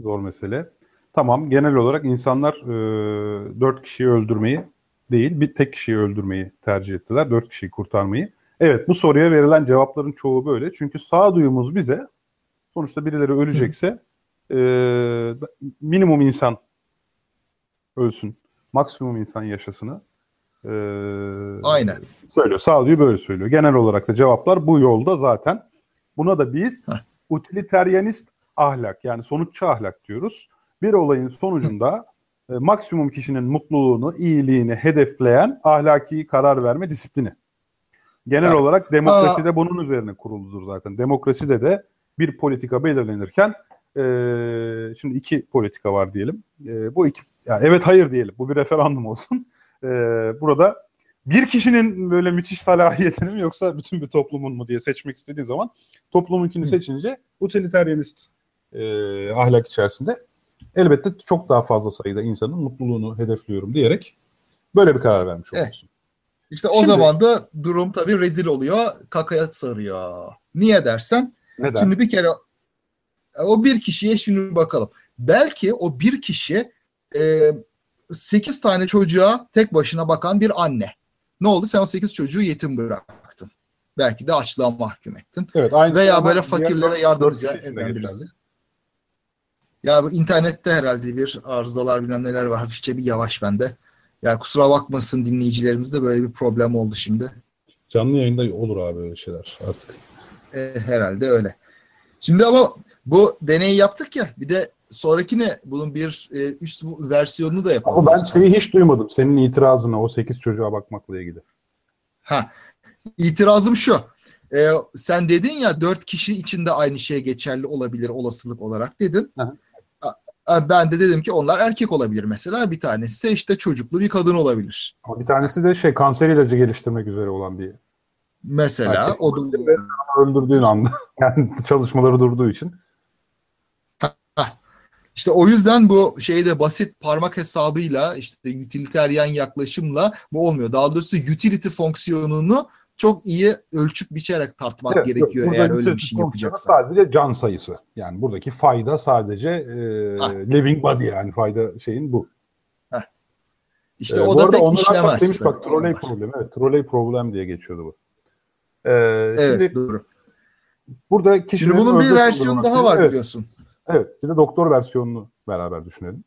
Zor mesele. Tamam genel olarak insanlar e, kişiyi öldürmeyi değil bir tek kişiyi öldürmeyi tercih ettiler. Dört kişiyi kurtarmayı. Evet bu soruya verilen cevapların çoğu böyle. Çünkü sağduyumuz bize sonuçta birileri ölecekse e, minimum insan ölsün. Maksimum insan yaşasını e, Aynen. söylüyor. Sağduyu böyle söylüyor. Genel olarak da cevaplar bu yolda zaten. Buna da biz Heh. utilitarianist ahlak yani sonuççu ahlak diyoruz. Bir olayın sonucunda e, maksimum kişinin mutluluğunu, iyiliğini hedefleyen ahlaki karar verme disiplini. Genel ha. olarak demokrasi de bunun üzerine kuruludur zaten. Demokraside de bir politika belirlenirken e, şimdi iki politika var diyelim. E, bu iki yani evet hayır diyelim. Bu bir referandum olsun. E, burada bir kişinin böyle müthiş salahiyetini mi yoksa bütün bir toplumun mu diye seçmek istediği zaman toplumunkini seçince utilitarianist e, ahlak içerisinde elbette çok daha fazla sayıda insanın mutluluğunu hedefliyorum diyerek böyle bir karar vermiş Evet. oluyorsun. İşte o Şimdi- zaman da durum tabii rezil oluyor. Kakaya sarıyor. Niye dersen Neden? Şimdi bir kere o bir kişiye şimdi bakalım. Belki o bir kişi e, 8 tane çocuğa tek başına bakan bir anne. Ne oldu? Sen o 8 çocuğu yetim bıraktın. Belki de açlığa mahkum ettin. evet, aynı Veya böyle fakirlere yardımcı eden birisi. Ya bu internette herhalde bir arızalar bilmem neler var. Hafifçe bir yavaş bende. Yani kusura bakmasın dinleyicilerimizde böyle bir problem oldu şimdi. Canlı yayında olur abi öyle şeyler artık. E, herhalde öyle. Şimdi ama bu deneyi yaptık ya bir de sonrakine bunun bir e, üst versiyonunu da yapalım. Ama ben zaman. şeyi hiç duymadım. Senin itirazına o 8 çocuğa bakmakla ilgili. Ha. İtirazım şu. E, sen dedin ya dört kişi için de aynı şey geçerli olabilir olasılık olarak dedin. Hı Ben de dedim ki onlar erkek olabilir mesela. Bir tanesi ise işte çocuklu bir kadın olabilir. Ama bir tanesi de şey kanser ilacı geliştirmek üzere olan bir Mesela Erkek o öldürdüğün anda yani çalışmaları durduğu için İşte o yüzden bu şeyde basit parmak hesabıyla işte utilitarian yaklaşımla bu olmuyor. Daha doğrusu utility fonksiyonunu çok iyi ölçüp biçerek tartmak Evet, gerekiyor burada eğer öyle bir şey yapacaksan. Sadece can sayısı. Yani buradaki fayda sadece e, Ha. living body yani fayda şeyin bu. İşte Ee, o da pek işlemez. Demiş bak trolley problem. Evet trolley problem diye geçiyordu bu. Ee, Evet Şimdi doğru. burada kişinin Şimdi bunun bir versiyonu daha noktada- var evet, biliyorsun. Evet. Bir de doktor versiyonunu beraber düşünelim.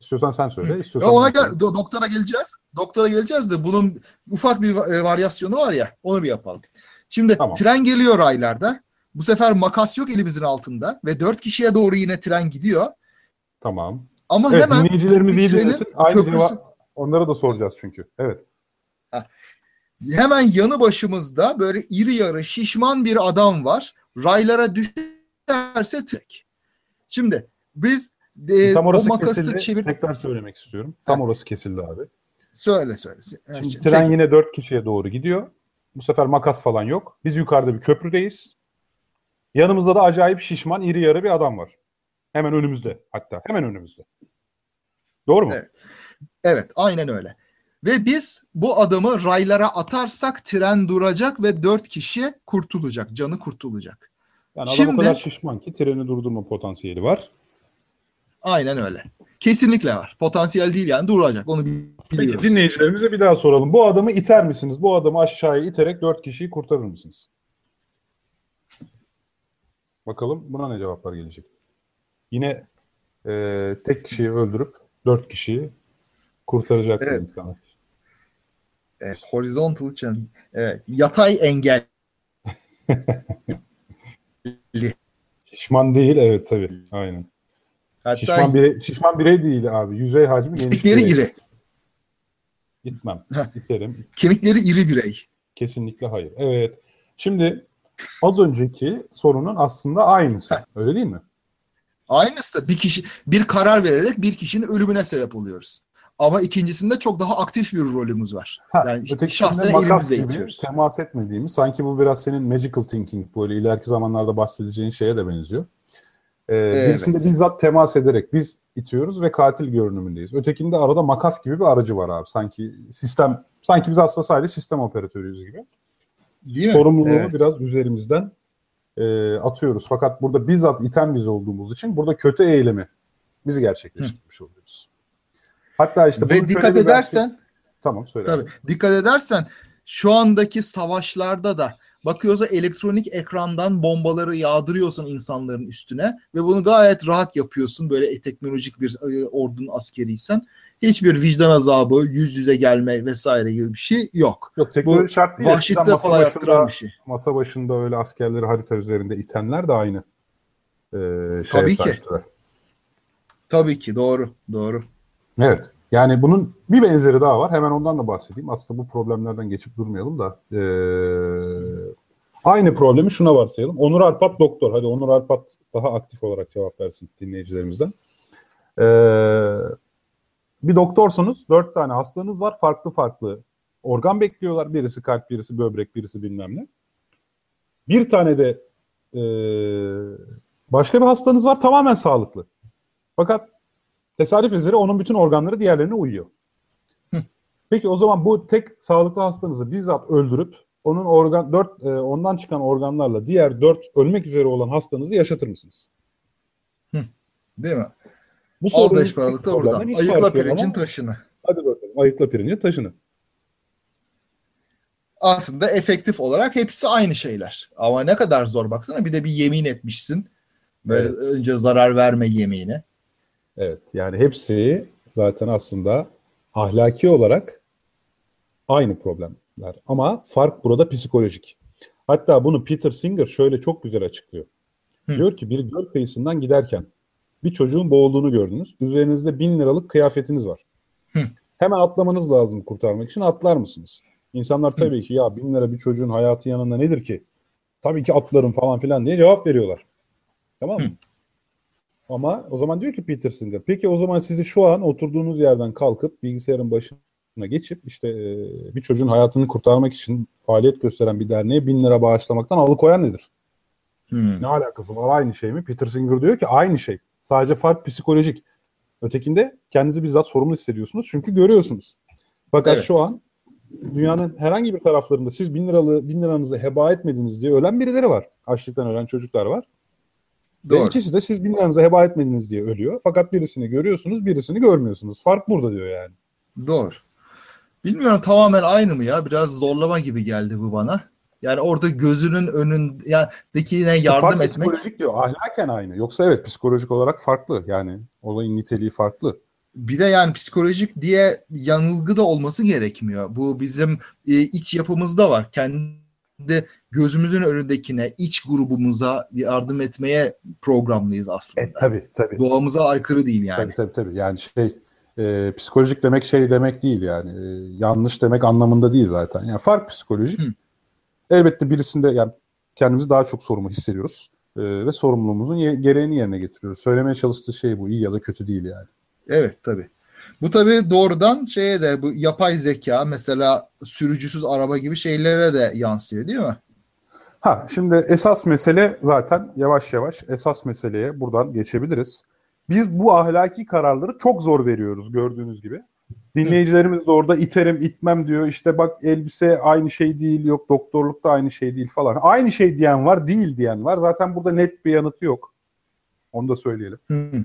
İstiyorsan sen söyle. Ya istiyorsan ona gel, do- doktora geleceğiz. Doktora geleceğiz de bunun ufak bir e, varyasyonu var ya onu bir yapalım. Şimdi Tamam. tren geliyor raylarda. Bu sefer makas yok elimizin altında ve dört kişiye doğru yine tren gidiyor. Tamam. Ama Evet, hemen dinleyicilerimiz iyi dinlesin. Aynı köprüsü- onlara da soracağız çünkü. Evet. hemen yanı başımızda böyle iri yarı şişman bir adam var. Raylara düşerse tek. Şimdi biz e, Tam o orası makası kesildi. çevir Tekrar söylemek istiyorum. Tam orası kesildi abi. söyle söyle. Şimdi Tek- tren yine dört kişiye doğru gidiyor. Bu sefer makas falan yok. Biz yukarıda bir köprüdeyiz. Yanımızda da acayip şişman, iri yarı bir adam var. Hemen önümüzde hatta. Hemen önümüzde. Doğru mu? Evet. Evet, aynen öyle. Ve biz bu adamı raylara atarsak tren duracak ve dört kişi kurtulacak, canı kurtulacak. Yani adam Şimdi- o kadar şişman ki treni durdurma potansiyeli var. Aynen öyle. Kesinlikle var. Potansiyel değil yani duracak. Onu Peki biliyoruz. dinleyicilerimize bir daha soralım. Bu adamı iter misiniz? Bu adamı aşağıya iterek dört kişiyi kurtarır mısınız? Bakalım buna ne cevaplar gelecek. Yine e, tek kişiyi öldürüp dört kişiyi kurtaracak Evet. insanlar. Evet, horizontal challenge. Evet, yatay engel. Şişman değil evet tabii. Aynen. Hatta Şişman birey, şişman birey değil abi. Yüzey hacmi geniş istekleri birey. iri. Gitmem. Heh. İterim. Kemikleri iri birey. Kesinlikle hayır. Evet. Şimdi az önceki sorunun aslında aynısı. Öyle değil mi? Aynısı bir kişi bir karar vererek bir kişinin ölümüne sebep oluyoruz. Ama ikincisinde çok daha aktif bir rolümüz var. Ha, Yani şahsen elimizle gibi itiyoruz. temas etmediğimiz sanki bu biraz senin magical thinking böyle ileriki zamanlarda bahsedeceğin şeye de benziyor. Ee, Evet. Birisinde bizzat temas ederek biz itiyoruz ve katil görünümündeyiz. Ötekinde arada makas gibi bir aracı var abi. Sanki sistem sanki biz aslında sadece sistem operatörüyüz gibi. Değil mi? Sorumluluğu Evet. biraz üzerimizden e, atıyoruz. Fakat burada bizzat iten biz olduğumuz için burada kötü eylemi biz gerçekleştirmiş oluyoruz. Hatta işte Ve dikkat edersen tamam söyle. Tabii. Dikkat edersen şu andaki savaşlarda da bakıyorsa elektronik ekrandan bombaları yağdırıyorsun insanların üstüne ve bunu gayet rahat yapıyorsun böyle teknolojik bir e, ordunun askeriysen. Hiçbir vicdan azabı, yüz yüze gelme vesaire gibi bir şey yok. Yok teknoloji şart değil. Masa kolay arttıran bir şey. masa başında öyle askerleri harita üzerinde itenler de aynı e, şeye Tabii ki. sahiptiler. Tabii ki doğru, doğru. Evet. Yani bunun bir benzeri daha var. Hemen ondan da bahsedeyim. Aslında bu problemlerden geçip durmayalım da. e, aynı problemi şuna varsayalım. Onur Arpat doktor. Hadi Onur Arpat daha aktif olarak cevap versin dinleyicilerimizden. E, bir doktorsunuz. Dört tane hastanız var. Farklı farklı organ bekliyorlar. Birisi kalp, birisi böbrek, birisi bilmem ne. Bir tane de e, başka bir hastanız var tamamen sağlıklı. Fakat tesadüf üzere onun bütün organları diğerlerine uyuyor. Peki o zaman bu tek sağlıklı hastanızı bizzat öldürüp onun organ dört e, ondan çıkan organlarla diğer dört ölmek üzere olan hastanızı yaşatır mısınız? Değil mi? Bu sorunun beş paralık da Ayıkla pirincin ama- taşını. Hadi bakalım ayıkla pirincin taşını. Aslında efektif olarak hepsi aynı şeyler. Ama ne kadar zor baksana bir de bir yemin etmişsin. Böyle Evet. önce zarar verme yemini. Evet yani hepsi zaten aslında ahlaki olarak aynı problemler. Ama fark burada psikolojik. Hatta bunu Peter Singer şöyle çok güzel açıklıyor. Hı. Diyor ki bir göl kıyısından giderken bir çocuğun boğulduğunu gördünüz. Üzerinizde bin liralık kıyafetiniz var. Hı. Hemen atlamanız lazım kurtarmak için. Atlar mısınız? İnsanlar tabii ki ya bin lira bir çocuğun hayatı yanında nedir ki? Tabii ki atlarım falan filan diye cevap veriyorlar. Tamam mı? Hı. Ama o zaman diyor ki Peter Singer, peki o zaman sizi şu an oturduğunuz yerden kalkıp bilgisayarın başına geçip işte e, bir çocuğun hayatını kurtarmak için faaliyet gösteren bir derneğe bin lira bağışlamaktan alıkoyan nedir? Hmm. Ne alakası var? Aynı şey mi? Peter Singer diyor ki aynı şey. Sadece fark psikolojik. Ötekinde kendinizi bizzat sorumlu hissediyorsunuz çünkü görüyorsunuz. Fakat Evet. şu an dünyanın herhangi bir taraflarında siz bin liralı bin liranızı heba etmediniz diye ölen birileri var. Açlıktan ölen çocuklar var. Ve Doğru. ikisi de siz bin liranızı heba etmediniz diye ölüyor. Fakat birisini görüyorsunuz, birisini görmüyorsunuz. Fark burada diyor yani. Doğru. Bilmiyorum tamamen aynı mı ya? Biraz zorlama gibi geldi bu bana. Yani orada gözünün önündekine yardım fark etmek. psikolojik diyor. Ahlaken aynı. Yoksa evet psikolojik olarak farklı. Yani olayın niteliği farklı. Bir de yani psikolojik diye yanılgı da olması gerekmiyor. Bu bizim e, iç yapımızda var. Kendi gözümüzün önündekine, iç grubumuza yardım etmeye programlıyız aslında. E tabii tabii. Doğamıza aykırı değil yani. Tabii tabii tabii. Yani şey e, psikolojik demek şey demek değil yani. E, yanlış demek anlamında değil zaten. Yani fark psikolojik. Hı. Elbette birisinde yani kendimizi daha çok sorumlu hissediyoruz. E, ve sorumluluğumuzun ye- gereğini yerine getiriyoruz. Söylemeye çalıştığı şey bu. iyi ya da kötü değil yani. Evet tabii. Bu tabii doğrudan şeye de bu yapay zeka mesela sürücüsüz araba gibi şeylere de yansıyor değil mi? Ha şimdi esas mesele zaten yavaş yavaş esas meseleye buradan geçebiliriz. Biz bu ahlaki kararları çok zor veriyoruz gördüğünüz gibi. Dinleyicilerimiz de orada iterim itmem diyor. İşte bak elbise aynı şey değil yok doktorluk da aynı şey değil falan. Aynı şey diyen var değil diyen var. Zaten burada net bir yanıtı yok. Onu da söyleyelim. Hı.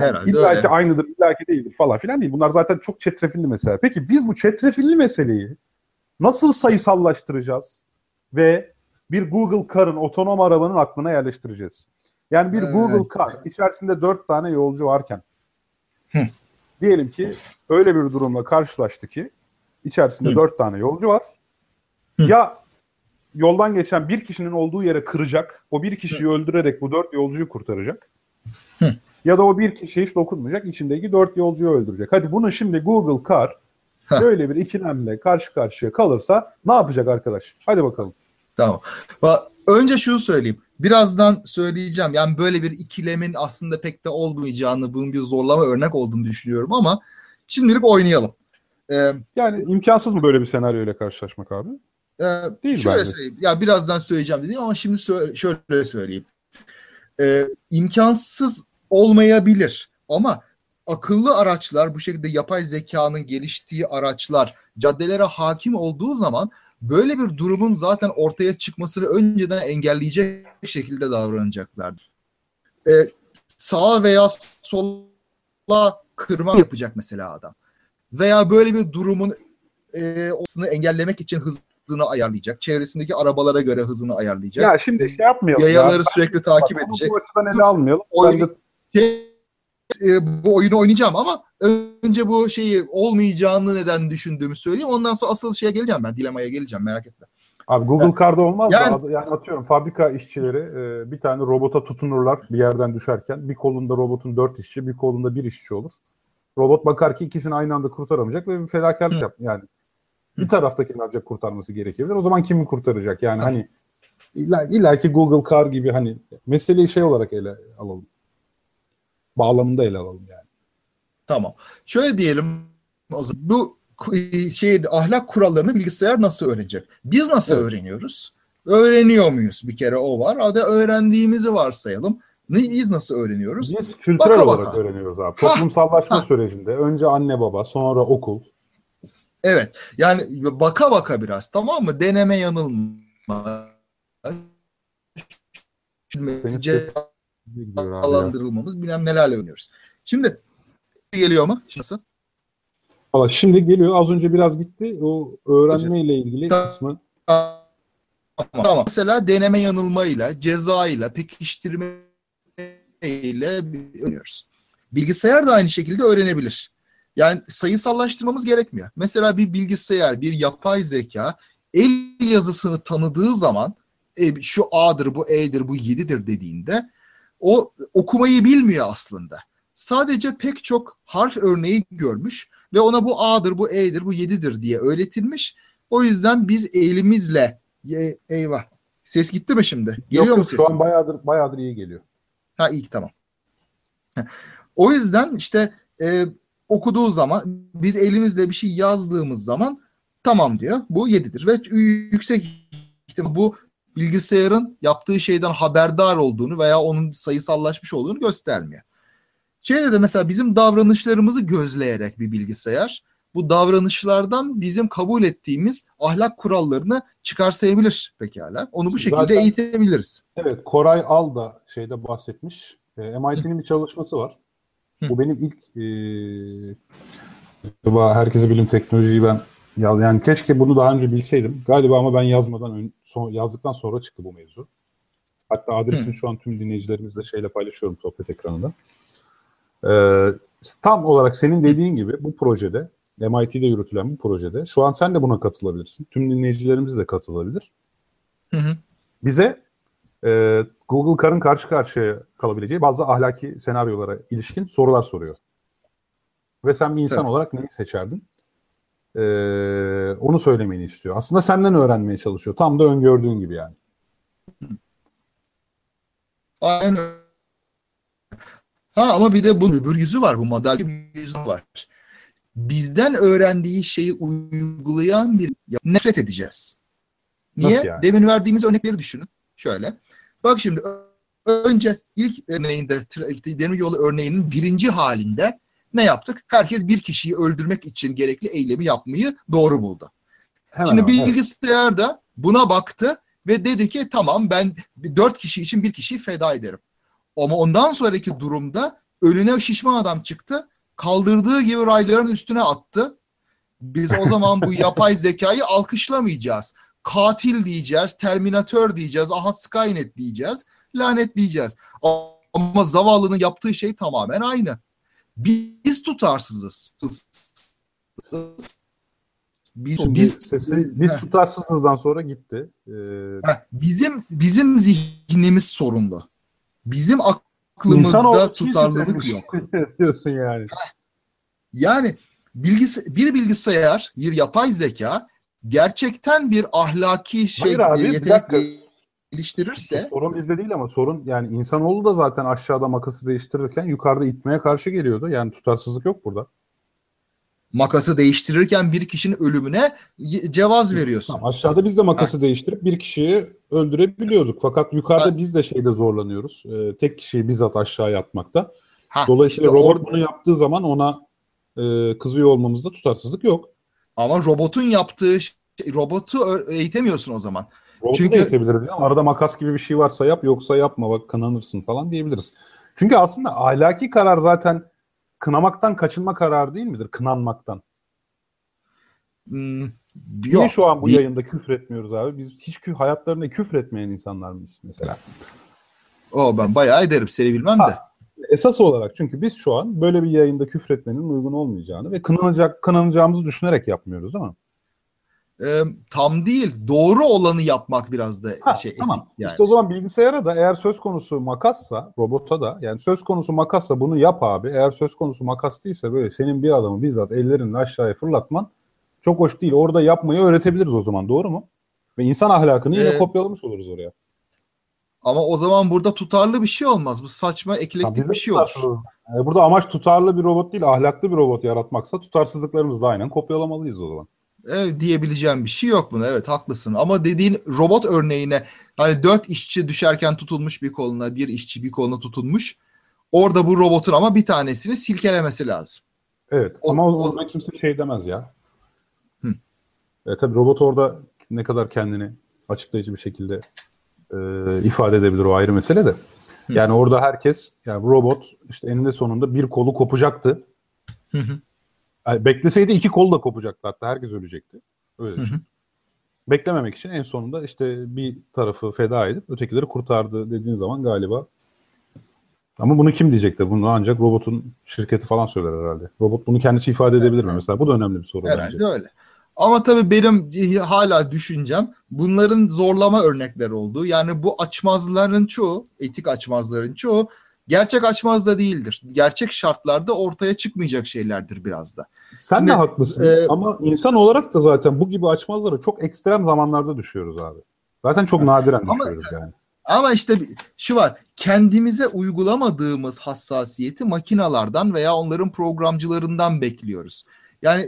Yani Herhalde illa öyle. aynıdır, illa ki değildir falan filan değil. Bunlar zaten çok çetrefilli mesele. Peki biz bu çetrefilli meseleyi nasıl sayısallaştıracağız ve bir Google Car'ın otonom arabanın aklına yerleştireceğiz? Yani bir Evet. Google Car içerisinde dört tane yolcu varken Hı. diyelim ki öyle bir durumla karşılaştı ki içerisinde Hı. dört tane yolcu var. Hı. Ya yoldan geçen bir kişinin olduğu yere kıracak, o bir kişiyi öldürerek bu dört yolcuyu kurtaracak. Ya da o bir kişiye hiç dokunmayacak, içindeki dört yolcuyu öldürecek. Hadi bunu şimdi Google Car böyle bir ikilemle karşı karşıya kalırsa ne yapacak arkadaş? Hadi bakalım. Tamam. Önce şunu söyleyeyim. Birazdan söyleyeceğim. Yani böyle bir ikilemin aslında pek de olmayacağını, bunun bir zorlama örnek olduğunu düşünüyorum ama şimdilik oynayalım. Ee, Yani imkansız mı böyle bir senaryoyla karşılaşmak abi? e, Değil şöyle bence. söyleyeyim. Ya birazdan söyleyeceğim dedim ama şimdi şöyle söyleyeyim. Ee, imkansız olmayabilir ama akıllı araçlar bu şekilde yapay zekanın geliştiği araçlar caddelere hakim olduğu zaman böyle bir durumun zaten ortaya çıkmasını önceden engelleyecek şekilde davranacaklardır. Ee, sağa veya sola kırma yapacak mesela adam. Veya böyle bir durumun e, olmasını engellemek için hızını ayarlayacak. Çevresindeki arabalara göre hızını ayarlayacak. Ya şimdi şey yapmayalım. Yayaları ya. sürekli takip Bak, edecek. Bu açıdan ele almayalım. Oyun- e, bu oyunu oynayacağım ama önce bu şeyi olmayacağını neden düşündüğümü söyleyeyim. Ondan sonra asıl şeye geleceğim ben. Dilemaya geleceğim merak etme. Abi Google Car'da olmaz Yani- da yani atıyorum fabrika işçileri e, bir tane robota tutunurlar bir yerden düşerken. Bir kolunda robotun dört işçi, bir kolunda bir işçi olur. Robot bakar ki ikisini aynı anda kurtaramayacak ve bir fedakarlık yap. Yani bir taraftakini ancak kurtarması gerekebilir. O zaman kimi kurtaracak? Yani hani illa, illa ki Google Car gibi hani meseleyi şey olarak ele alalım. Bağlamında ele alalım yani. Tamam. Şöyle diyelim o zaman. Bu şey ahlak kurallarını bilgisayar nasıl öğrenecek? Biz nasıl Evet. öğreniyoruz? Öğreniyor muyuz? Bir kere o var. Hadi öğrendiğimizi varsayalım. Biz nasıl öğreniyoruz? Biz kültürel Baka olarak baka. öğreniyoruz abi. Ha, Toplumsallaşma ha. sürecinde önce anne baba, sonra okul. Evet. Yani baka baka biraz tamam mı? Deneme yanılma. Senin cezalandırılmamız bilmem nelerle oynuyoruz. Şimdi geliyor mu? Nasıl? Bak şimdi geliyor. Az önce biraz gitti. O öğrenme ile ilgili kısmı. Tamam. tamam. Mesela deneme yanılmayla, cezayla, pekiştirme ile öğreniyoruz. Bilgisayar da aynı şekilde öğrenebilir. Yani sayısallaştırmamız gerekmiyor. Mesela bir bilgisayar, bir yapay zeka el yazısını tanıdığı zaman e, şu A'dır, bu E'dir, bu 7'dir dediğinde o okumayı bilmiyor aslında. Sadece pek çok harf örneği görmüş ve ona bu A'dır, bu E'dir, bu 7'dir diye öğretilmiş. O yüzden biz elimizle Ye- eyvah. Ses gitti mi şimdi? Geliyor Yok, mu sesim? Şu an bayağıdır, bayağıdır iyi geliyor. Ha iyi tamam. O yüzden işte e, okuduğu zaman biz elimizle bir şey yazdığımız zaman tamam diyor. Bu 7'dir ve yüksek ihtimal bu bilgisayarın yaptığı şeyden haberdar olduğunu veya onun sayısallaşmış olduğunu göstermiyor. Şeyde de mesela bizim davranışlarımızı gözleyerek bir bilgisayar bu davranışlardan bizim kabul ettiğimiz ahlak kurallarını çıkarsayabilir pekala. Onu bu şekilde Zaten- eğitebiliriz. Evet, Koray Al da şeyde bahsetmiş. E, MIT'nin bir çalışması var. Hı. Bu benim ilk e, herkese bilim teknolojiyi ben yaz, yani keşke bunu daha önce bilseydim. Galiba ama ben yazmadan ön, son, yazdıktan sonra çıktı bu mevzu. Hatta adresini Hı. şu an tüm dinleyicilerimizle şeyle paylaşıyorum sohbet ekranında. Ee, tam olarak senin dediğin gibi bu projede MIT'de yürütülen bu projede şu an sen de buna katılabilirsin. Tüm dinleyicilerimiz de katılabilir. Hı hı. Bize e, Google Car'ın karşı karşıya kalabileceği bazı ahlaki senaryolara ilişkin sorular soruyor. Ve sen bir insan Evet. olarak neyi seçerdin? E, onu söylemeni istiyor. Aslında senden öğrenmeye çalışıyor. Tam da öngördüğün gibi yani. Aynen. Ha ama bir de bunun öbür yüzü var. Bu model bir yüzü var. Bizden öğrendiği şeyi uygulayan bir nefret edeceğiz. Niye? Nasıl yani? Demin verdiğimiz örnekleri düşünün. Şöyle. Bak şimdi önce ilk örneğinde demir yolu örneğinin birinci halinde ne yaptık? Herkes bir kişiyi öldürmek için gerekli eylemi yapmayı doğru buldu. Hemen Şimdi hemen, bilgisayar da buna baktı ve dedi ki tamam ben dört kişi için bir kişiyi feda ederim. Ama ondan sonraki durumda önüne şişman adam çıktı. Kaldırdığı gibi rayların üstüne attı. Biz o zaman bu yapay zekayı alkışlamayacağız. Katil diyeceğiz, terminatör diyeceğiz, aha Skynet diyeceğiz, lanetleyeceğiz. Ama zavallının yaptığı şey tamamen aynı. Biz tutarsızız. Biz, Şimdi biz, sesi, biz tutarsızızdan sonra gitti. Ee, bizim bizim zihnimiz sorunlu. Bizim aklımızda çiğ tutarlılık yok. diyorsun yani. Yani bilgis bir bilgisayar, bir yapay zeka gerçekten bir ahlaki şey Hayır abi, bir yetenek dakika. Geliştirirse Sorun bizde değil ama sorun yani insanoğlu da zaten aşağıda makası değiştirirken yukarıda itmeye karşı geliyordu. Yani tutarsızlık yok burada. makası değiştirirken bir kişinin ölümüne cevaz veriyorsun. Tamam, aşağıda biz de makası değiştirip bir kişiyi öldürebiliyorduk. Fakat yukarıda Ha. biz de şeyde zorlanıyoruz. Ee, tek kişiyi bizzat aşağıya atmakta. Ha, Dolayısıyla işte robot bunu yaptığı zaman ona e, kızıyor olmamızda tutarsızlık yok. ama robotun yaptığı robotu eğitemiyorsun o zaman. Robotu Çünkü- ama Arada makas gibi bir şey varsa yap yoksa yapma bak kınanırsın falan diyebiliriz. Çünkü aslında ahlaki karar zaten kınamaktan kaçınma kararı değil midir? Kınanmaktan. Hmm, Niye yok. şu an bu Değil. yayında küfür etmiyoruz abi? Biz hiç kü- hayatlarında küfür etmeyen insanlar mıyız mesela? O ben bayağı ederim seni bilmem de. Ha. Esas olarak çünkü biz şu an böyle bir yayında küfür etmenin uygun olmayacağını ve kınanacak kınanacağımızı düşünerek yapmıyoruz değil mi? Ee, tam değil. Doğru olanı yapmak biraz da Ha, şey tamam. etik yani. İşte o zaman bilgisayara da eğer söz konusu makassa, robota da yani söz konusu makassa bunu yap abi. Eğer söz konusu makas değilse böyle senin bir adamı bizzat ellerinle aşağıya fırlatman çok hoş değil. Orada yapmayı öğretebiliriz o zaman doğru mu? Ve insan ahlakını yine Ee, kopyalamış oluruz oraya. Ama o zaman burada tutarlı bir şey olmaz. Bu saçma eklektik bir şey olur. Yani burada amaç tutarlı bir robot değil, ahlaklı bir robot yaratmaksa tutarsızlıklarımızı da aynen kopyalamalıyız o zaman. Evet, diyebileceğim bir şey yok buna. Evet haklısın. Ama dediğin robot örneğine hani dört işçi düşerken tutulmuş bir koluna, bir işçi bir koluna tutulmuş. Orada bu robotun ama bir tanesini silkelemesi lazım. Evet o, ama o, o zaman kimse şey demez ya. Hı. E, tabii robot orada ne kadar kendini açıklayıcı bir şekilde e, ifade edebilir o ayrı mesele de. Hı. Yani orada herkes yani robot işte eninde sonunda bir kolu kopacaktı. Hı hı. Yani bekleseydi iki kol da kopacaktı hatta herkes ölecekti. Öyle düşün. Beklememek için en sonunda işte bir tarafı feda edip ötekileri kurtardı dediğin zaman galiba ama bunu kim diyecektir? Bunu ancak robotun şirketi falan söyler herhalde. Robot bunu kendisi ifade edebilir evet. mi mesela? Bu da önemli bir soru herhalde bence. öyle. Ama tabii benim hala düşüncem bunların zorlama örnekler olduğu. Yani bu açmazların çoğu, etik açmazların çoğu gerçek açmaz da değildir. Gerçek şartlarda ortaya çıkmayacak şeylerdir biraz da. Sen Şimdi, de haklısın e, ama insan olarak da zaten bu gibi açmazlara çok ekstrem zamanlarda düşüyoruz abi. Zaten çok nadiren ama, düşüyoruz yani. Ama işte şu var kendimize uygulamadığımız hassasiyeti makinalardan veya onların programcılarından bekliyoruz. Yani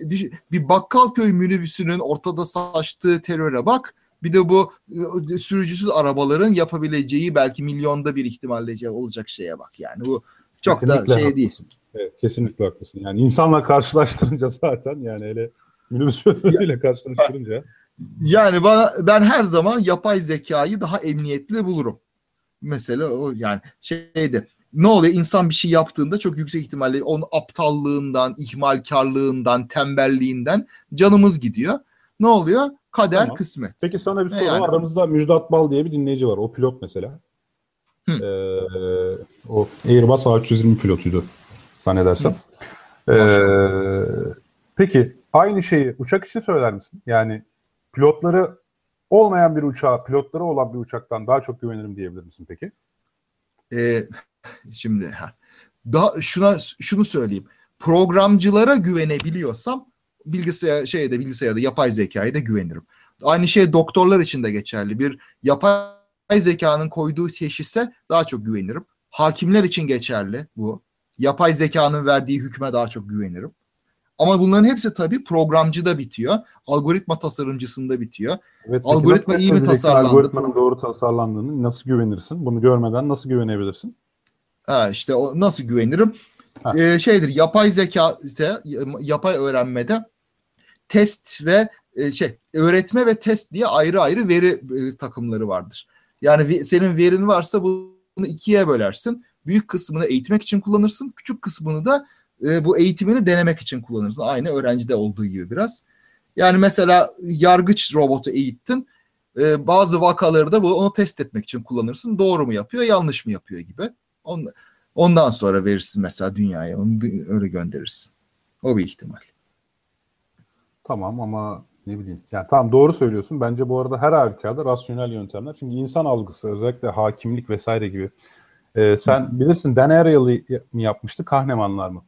bir bakkal köy minibüsünün ortada saçtığı teröre bak. Bir de bu e, sürücüsüz arabaların yapabileceği belki milyonda bir ihtimalle olacak şeye bak. Yani bu çok kesinlikle da şey değil. Evet, kesinlikle haklısın. Yani insanla karşılaştırınca zaten yani hele minibüs şoförüyle karşılaştırınca. Yani bana ben her zaman yapay zekayı daha emniyetli bulurum. Mesela o yani şeyde ne oluyor? İnsan bir şey yaptığında çok yüksek ihtimalle onun aptallığından, ihmalkarlığından, tembelliğinden canımız gidiyor. Ne oluyor? Kader, tamam. kısmet. Peki sana bir soru yani? Aramızda Müjdat Bal diye bir dinleyici var. O pilot mesela. Ee, o Airbus A320 pilotuydu zannedersem. Ee, peki aynı şeyi uçak için söyler misin? Yani pilotları olmayan bir uçağa, pilotları olan bir uçaktan daha çok güvenirim diyebilir misin peki? Ee, şimdi daha şuna şunu söyleyeyim. Programcılara güvenebiliyorsam bilgisayar şeyde bilgisayarda yapay zekaya da güvenirim. Aynı şey doktorlar için de geçerli. Bir yapay zekanın koyduğu teşhise daha çok güvenirim. Hakimler için geçerli bu. Yapay zekanın verdiği hükme daha çok güvenirim. Ama bunların hepsi tabii programcıda bitiyor. Algoritma tasarımcısında bitiyor. Evet, Algoritma iyi mi tasarlandı? Algoritmanın doğru tasarlandığını nasıl güvenirsin? Bunu görmeden nasıl güvenebilirsin? Ha, işte o nasıl güvenirim? Ee, şeydir yapay zeka işte, yapay öğrenmede test ve e, şey öğretme ve test diye ayrı ayrı veri e, takımları vardır. Yani senin verin varsa bunu ikiye bölersin. Büyük kısmını eğitmek için kullanırsın. Küçük kısmını da e, bu eğitimini denemek için kullanırsın. Aynı öğrencide olduğu gibi biraz. Yani mesela yargıç robotu eğittin. Bazı vakaları da bu onu test etmek için kullanırsın. Doğru mu yapıyor, yanlış mı yapıyor gibi. On, ondan sonra verirsin mesela dünyaya. Onu öyle gönderirsin. O bir ihtimal. Tamam ama ne bileyim. Yani tamam doğru söylüyorsun. Bence bu arada her halükarda rasyonel yöntemler. Çünkü insan algısı özellikle hakimlik vesaire gibi. Ee, sen Hı. bilirsin Dan Ariely mi yapmıştı Kahnemanlar mı?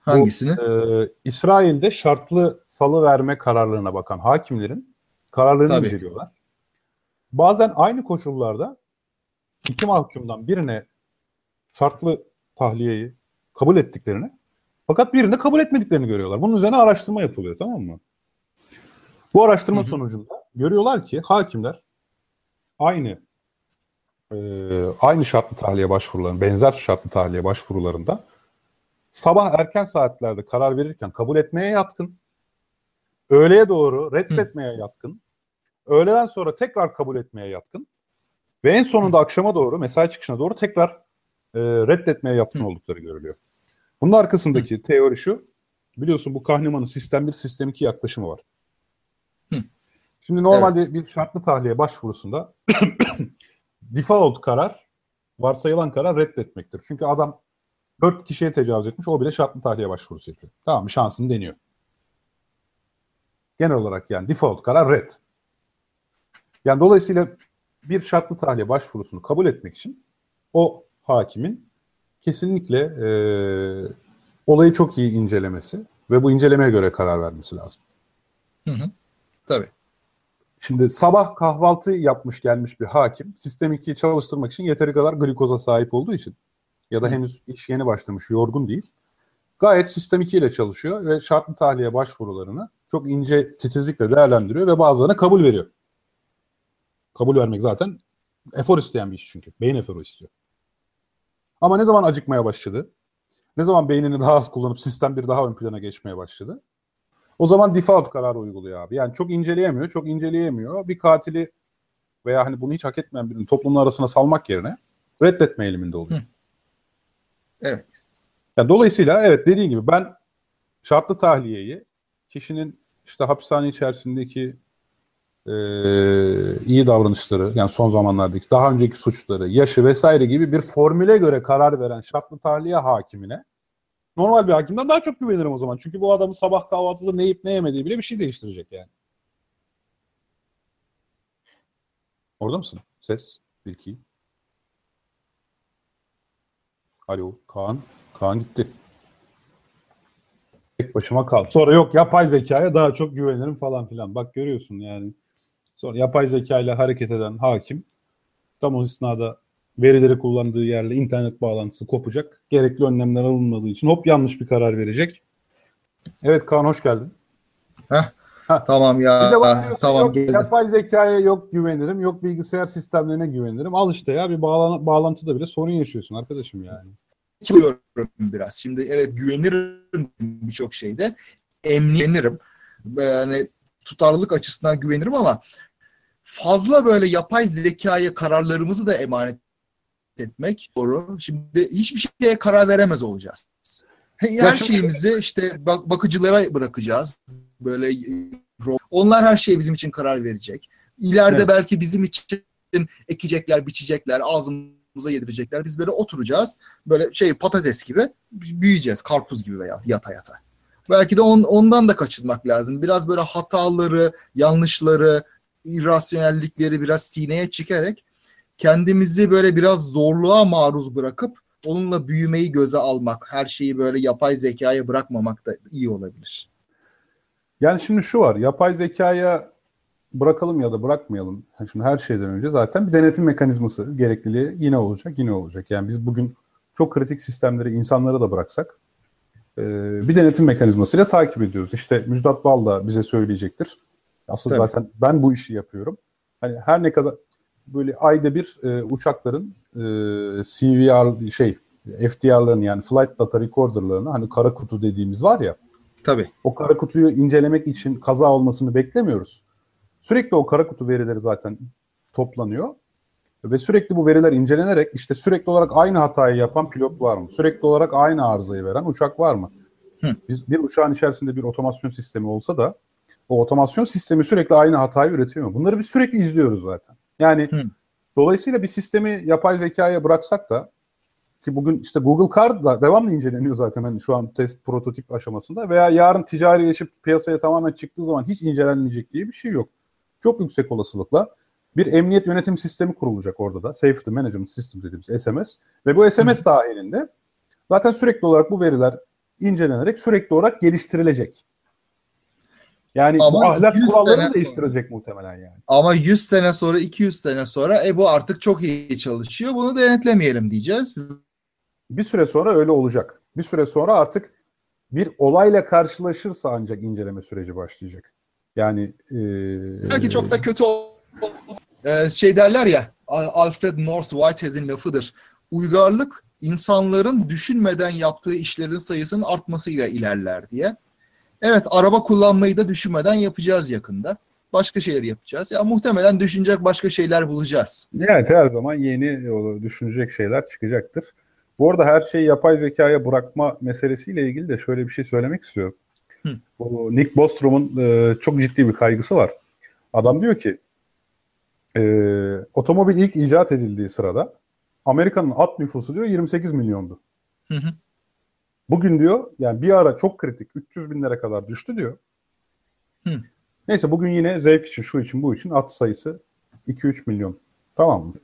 Hangisini? Bu, e, İsrail'de şartlı salı verme kararlarına bakan hakimlerin kararlarını Tabii. inceliyorlar. Bazen aynı koşullarda iki mahkumdan birine şartlı tahliyeyi kabul ettiklerini fakat birinde kabul etmediklerini görüyorlar. Bunun üzerine araştırma yapılıyor tamam mı? Bu araştırma hı hı. sonucunda görüyorlar ki hakimler aynı e, aynı şartlı tahliye başvurularında, benzer şartlı tahliye başvurularında sabah erken saatlerde karar verirken kabul etmeye yatkın, öğleye doğru reddetmeye yatkın, öğleden sonra tekrar kabul etmeye yatkın ve en sonunda akşama doğru, mesai çıkışına doğru tekrar e, reddetmeye yatkın oldukları görülüyor. Bunun arkasındaki teori şu, biliyorsun bu Kahneman'ın sistem 1, sistem 2 yaklaşımı var. Şimdi normalde evet. bir şartlı tahliye başvurusunda default karar, varsayılan karar reddetmektir. Çünkü adam Dört kişiye tecavüz etmiş. O bile şartlı tahliye başvurusu yapıyor. Tamam mı? Şansını deniyor. Genel olarak yani default karar red. Yani dolayısıyla bir şartlı tahliye başvurusunu kabul etmek için o hakimin kesinlikle e, olayı çok iyi incelemesi ve bu incelemeye göre karar vermesi lazım. Hı hı. Tabii. Şimdi sabah kahvaltı yapmış gelmiş bir hakim sistem 2'yi çalıştırmak için yeteri kadar glikoza sahip olduğu için ya da henüz iş yeni başlamış yorgun değil. Gayet sistem 2 ile çalışıyor ve şartlı tahliye başvurularını çok ince titizlikle değerlendiriyor ve bazılarına kabul veriyor. Kabul vermek zaten efor isteyen bir iş çünkü. Beyin eforu istiyor. Ama ne zaman acıkmaya başladı? Ne zaman beynini daha az kullanıp sistem bir daha ön plana geçmeye başladı? O zaman default kararı uyguluyor abi. Yani çok inceleyemiyor, çok inceleyemiyor. Bir katili veya hani bunu hiç hak etmeyen birini toplumun arasına salmak yerine reddetme eğiliminde oluyor. Hı. Evet. Yani dolayısıyla evet dediğin gibi ben şartlı tahliyeyi kişinin işte hapishane içerisindeki e, iyi davranışları yani son zamanlardaki daha önceki suçları, yaşı vesaire gibi bir formüle göre karar veren şartlı tahliye hakimine normal bir hakimden daha çok güvenirim o zaman. Çünkü bu adamın sabah kahvaltıda ne yiyip ne yemediği bile bir şey değiştirecek yani. Orada mısın? Ses, Bilki. Alo, Kaan. Kaan gitti. Tek başıma kaldım. Sonra yok yapay zekaya daha çok güvenirim falan filan. Bak görüyorsun yani. Sonra yapay zeka ile hareket eden hakim tam o esnada verileri kullandığı yerle internet bağlantısı kopacak. Gerekli önlemler alınmadığı için hop yanlış bir karar verecek. Evet Kaan hoş geldin. Heh. Tamam ya. tamam yok, geldim. Yapay zekaya yok güvenirim, yok bilgisayar sistemlerine güvenirim. Al işte ya bir bağlan bağlantıda bile sorun yaşıyorsun arkadaşım yani. Kılıyorum biraz. Şimdi evet güvenirim birçok şeyde. Emniyenirim. Yani tutarlılık açısından güvenirim ama fazla böyle yapay zekaya kararlarımızı da emanet etmek doğru. Şimdi hiçbir şeye karar veremez olacağız. Her şeyimizi işte bak bakıcılara bırakacağız. Böyle onlar her şeye bizim için karar verecek. İleride evet. belki bizim için ekecekler, biçecekler, ağzımıza yedirecekler. Biz böyle oturacağız. Böyle şey patates gibi büyüyeceğiz. Karpuz gibi veya yata yata. Belki de on, ondan da kaçınmak lazım. Biraz böyle hataları, yanlışları, irrasyonellikleri biraz sineye çekerek kendimizi böyle biraz zorluğa maruz bırakıp onunla büyümeyi göze almak, her şeyi böyle yapay zekaya bırakmamak da iyi olabilir. Yani şimdi şu var, yapay zekaya bırakalım ya da bırakmayalım. Şimdi her şeyden önce zaten bir denetim mekanizması gerekliliği yine olacak, yine olacak. Yani biz bugün çok kritik sistemleri insanlara da bıraksak bir denetim mekanizmasıyla takip ediyoruz. İşte Müjdat Bal da bize söyleyecektir. Asıl Tabii. zaten ben bu işi yapıyorum. Hani her ne kadar böyle ayda bir e, uçakların e, CVR şey FDR'ların yani Flight Data Recorder'larını hani kara kutu dediğimiz var ya. Tabii. O kara kutuyu incelemek için kaza olmasını beklemiyoruz. Sürekli o kara kutu verileri zaten toplanıyor. Ve sürekli bu veriler incelenerek işte sürekli olarak aynı hatayı yapan pilot var mı? Sürekli olarak aynı arızayı veren uçak var mı? Hı. Biz bir uçağın içerisinde bir otomasyon sistemi olsa da o otomasyon sistemi sürekli aynı hatayı üretiyor. Bunları biz sürekli izliyoruz zaten. Yani Hı. dolayısıyla bir sistemi yapay zekaya bıraksak da ki bugün işte Google Card da devamlı inceleniyor zaten hani şu an test prototip aşamasında veya yarın ticarileşip piyasaya tamamen çıktığı zaman hiç incelenmeyecek diye bir şey yok. Çok yüksek olasılıkla bir emniyet yönetim sistemi kurulacak orada da. Safety Management System dediğimiz SMS. Ve bu SMS Hı. dahilinde zaten sürekli olarak bu veriler incelenerek sürekli olarak geliştirilecek. Yani ama bu ahlak kurallarını değiştirecek sonra, muhtemelen yani. Ama 100 sene sonra 200 sene sonra e bu artık çok iyi çalışıyor bunu denetlemeyelim diyeceğiz. Bir süre sonra öyle olacak. Bir süre sonra artık bir olayla karşılaşırsa ancak inceleme süreci başlayacak. Yani e, belki çok da kötü ee, şey derler ya Alfred North Whitehead'in lafıdır. Uygarlık insanların düşünmeden yaptığı işlerin sayısının artmasıyla ilerler diye. Evet araba kullanmayı da düşünmeden yapacağız yakında. Başka şeyler yapacağız. Ya muhtemelen düşünecek başka şeyler bulacağız. Evet her zaman yeni düşünecek şeyler çıkacaktır. Bu arada her şeyi yapay zekaya bırakma meselesiyle ilgili de şöyle bir şey söylemek istiyorum. Hı. Bu Nick Bostrom'un e, çok ciddi bir kaygısı var. Adam diyor ki e, otomobil ilk icat edildiği sırada Amerika'nın at nüfusu diyor 28 milyondu. Hı hı. Bugün diyor yani bir ara çok kritik 300 binlere kadar düştü diyor. Hı. Neyse bugün yine zevk için şu için bu için at sayısı 2-3 milyon. Tamam mı?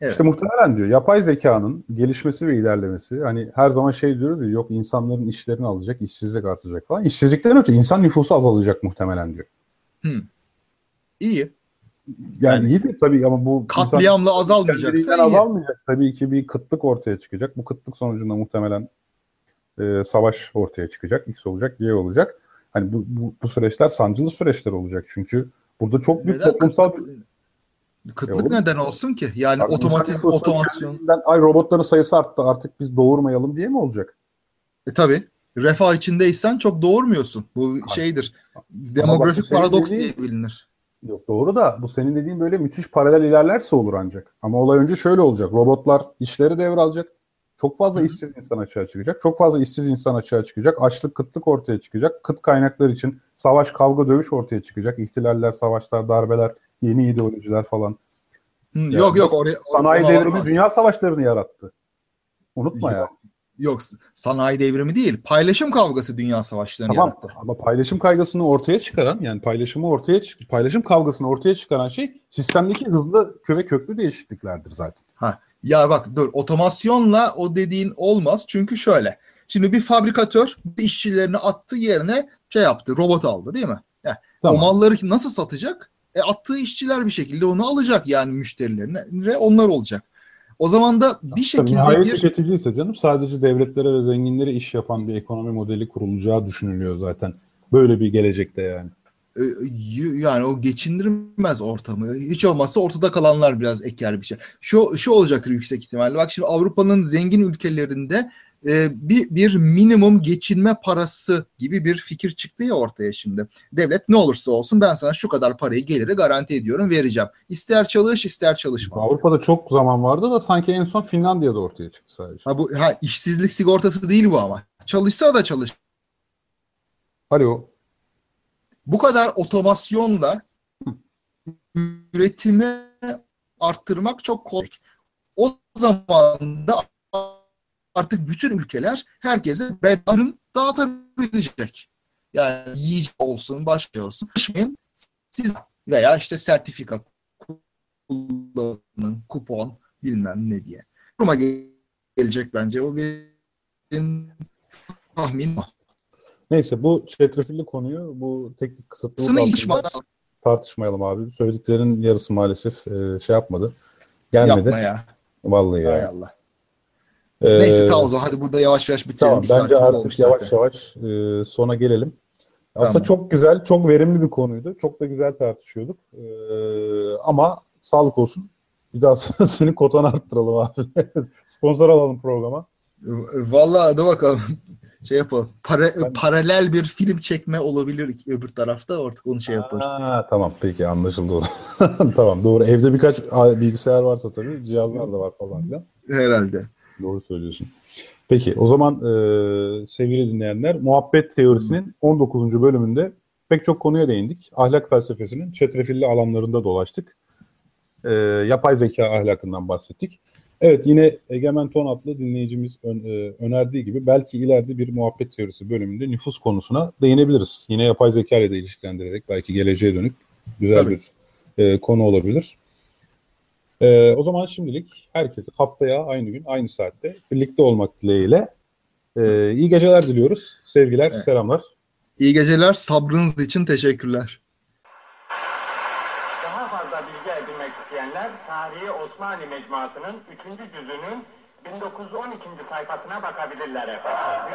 Evet. İşte muhtemelen diyor yapay zekanın gelişmesi ve ilerlemesi hani her zaman şey diyoruz ya yok insanların işlerini alacak, işsizlik artacak falan. İşsizlikten öte insan nüfusu azalacak muhtemelen diyor. Hı. İyi. Yani, yani iyi de tabii ama bu katliamla azalmayacaksa iyi. azalmayacak. Tabii ki bir kıtlık ortaya çıkacak. Bu kıtlık sonucunda muhtemelen e, savaş ortaya çıkacak. X olacak, Y olacak. Hani bu, bu, bu süreçler sancılı süreçler olacak. Çünkü burada çok büyük neden toplumsal kıtlık, kıtlık neden olsun ki? Yani otomatik otomasyon. Ay robotların sayısı arttı. Artık biz doğurmayalım diye mi olacak? E tabii. Refah içindeysen çok doğurmuyorsun. Bu Hayır. şeydir. Demografik paradoks diye bilinir. Yok doğru da bu senin dediğin böyle müthiş paralel ilerlerse olur ancak. Ama olay önce şöyle olacak. Robotlar işleri devralacak. Çok fazla işsiz insan açığa çıkacak. Çok fazla işsiz insan açığa çıkacak. Açlık, kıtlık ortaya çıkacak. Kıt kaynaklar için savaş, kavga, dövüş ortaya çıkacak. İhtilaller, savaşlar, darbeler, yeni ideolojiler falan. Hı, yok yok oraya sanayi devrimi dünya savaşlarını yarattı. Unutma yok, ya. Yok sanayi devrimi değil. Paylaşım kavgası dünya savaşlarını tamam, yarattı. Ama paylaşım kaygısını ortaya çıkaran yani paylaşımı ortaya paylaşım kavgasını ortaya çıkaran şey sistemdeki hızlı ve köklü değişikliklerdir zaten. Ha ya bak dur otomasyonla o dediğin olmaz. Çünkü şöyle. Şimdi bir fabrikatör bir işçilerini attı yerine şey yaptı robot aldı değil mi? Yani tamam. O malları nasıl satacak? E, attığı işçiler bir şekilde onu alacak yani müşterilerine onlar olacak. O zaman da bir şekilde Tabii, bir... tüketici ise canım sadece devletlere ve zenginlere iş yapan bir ekonomi modeli kurulacağı düşünülüyor zaten. Böyle bir gelecekte yani. E, yani o geçindirmez ortamı. Hiç olmazsa ortada kalanlar biraz eker bir şey. Şu, şu olacaktır yüksek ihtimalle. Bak şimdi Avrupa'nın zengin ülkelerinde e, bir, bir minimum geçinme parası gibi bir fikir çıktı ya ortaya şimdi. Devlet ne olursa olsun ben sana şu kadar parayı geliri garanti ediyorum vereceğim. İster çalış ister çalışma. Avrupa'da çok zaman vardı da sanki en son Finlandiya'da ortaya çıktı sadece. Ha, bu, ha, işsizlik sigortası değil bu ama. Çalışsa da çalış. Alo bu kadar otomasyonla üretimi arttırmak çok kolay. O zaman da artık bütün ülkeler herkese bedavın dağıtabilecek. Yani yiyecek olsun, başka olsun. Siz veya işte sertifika kullanın, kupon bilmem ne diye. Duruma gelecek bence. O benim tahminim. Neyse bu çetrefilli konuyu bu teknik kısıtlılık altında tartışmayalım abi. Söylediklerin yarısı maalesef e, şey yapmadı. Gelmedi. Yapma ya. Vallahi ya. Hay Allah. Ee, Neyse tamam o zaman hadi burada yavaş yavaş bitirelim. Tamam, bir bence artık yavaş zaten. yavaş e, sona gelelim. Aslında tamam. çok güzel, çok verimli bir konuydu. Çok da güzel tartışıyorduk. E, ama sağlık olsun. Bir daha senin kotanı arttıralım abi. Sponsor alalım programa. Vallahi hadi bakalım şey yapalım. Para, ben... Paralel bir film çekme olabilir öbür tarafta artık onu şey yaparız. Aa, tamam peki anlaşıldı o zaman. tamam doğru. Evde birkaç bilgisayar varsa tabii cihazlar da var falan filan. Herhalde. Doğru söylüyorsun. Peki o zaman e, sevgili dinleyenler muhabbet teorisinin 19. bölümünde pek çok konuya değindik. Ahlak felsefesinin çetrefilli alanlarında dolaştık. E, yapay zeka ahlakından bahsettik. Evet yine Egemen Ton adlı dinleyicimiz e, önerdiği gibi belki ileride bir muhabbet teorisi bölümünde nüfus konusuna değinebiliriz. Yine yapay zeka ile de ilişkilendirerek belki geleceğe dönük güzel Tabii. bir e, konu olabilir. E, o zaman şimdilik herkese haftaya aynı gün aynı saatte birlikte olmak dileğiyle e, iyi geceler diliyoruz. Sevgiler, evet. selamlar. İyi geceler. Sabrınız için teşekkürler. Osmanlı Mecmuası'nın 3. cüzünün 1912. sayfasına bakabilirler efendim.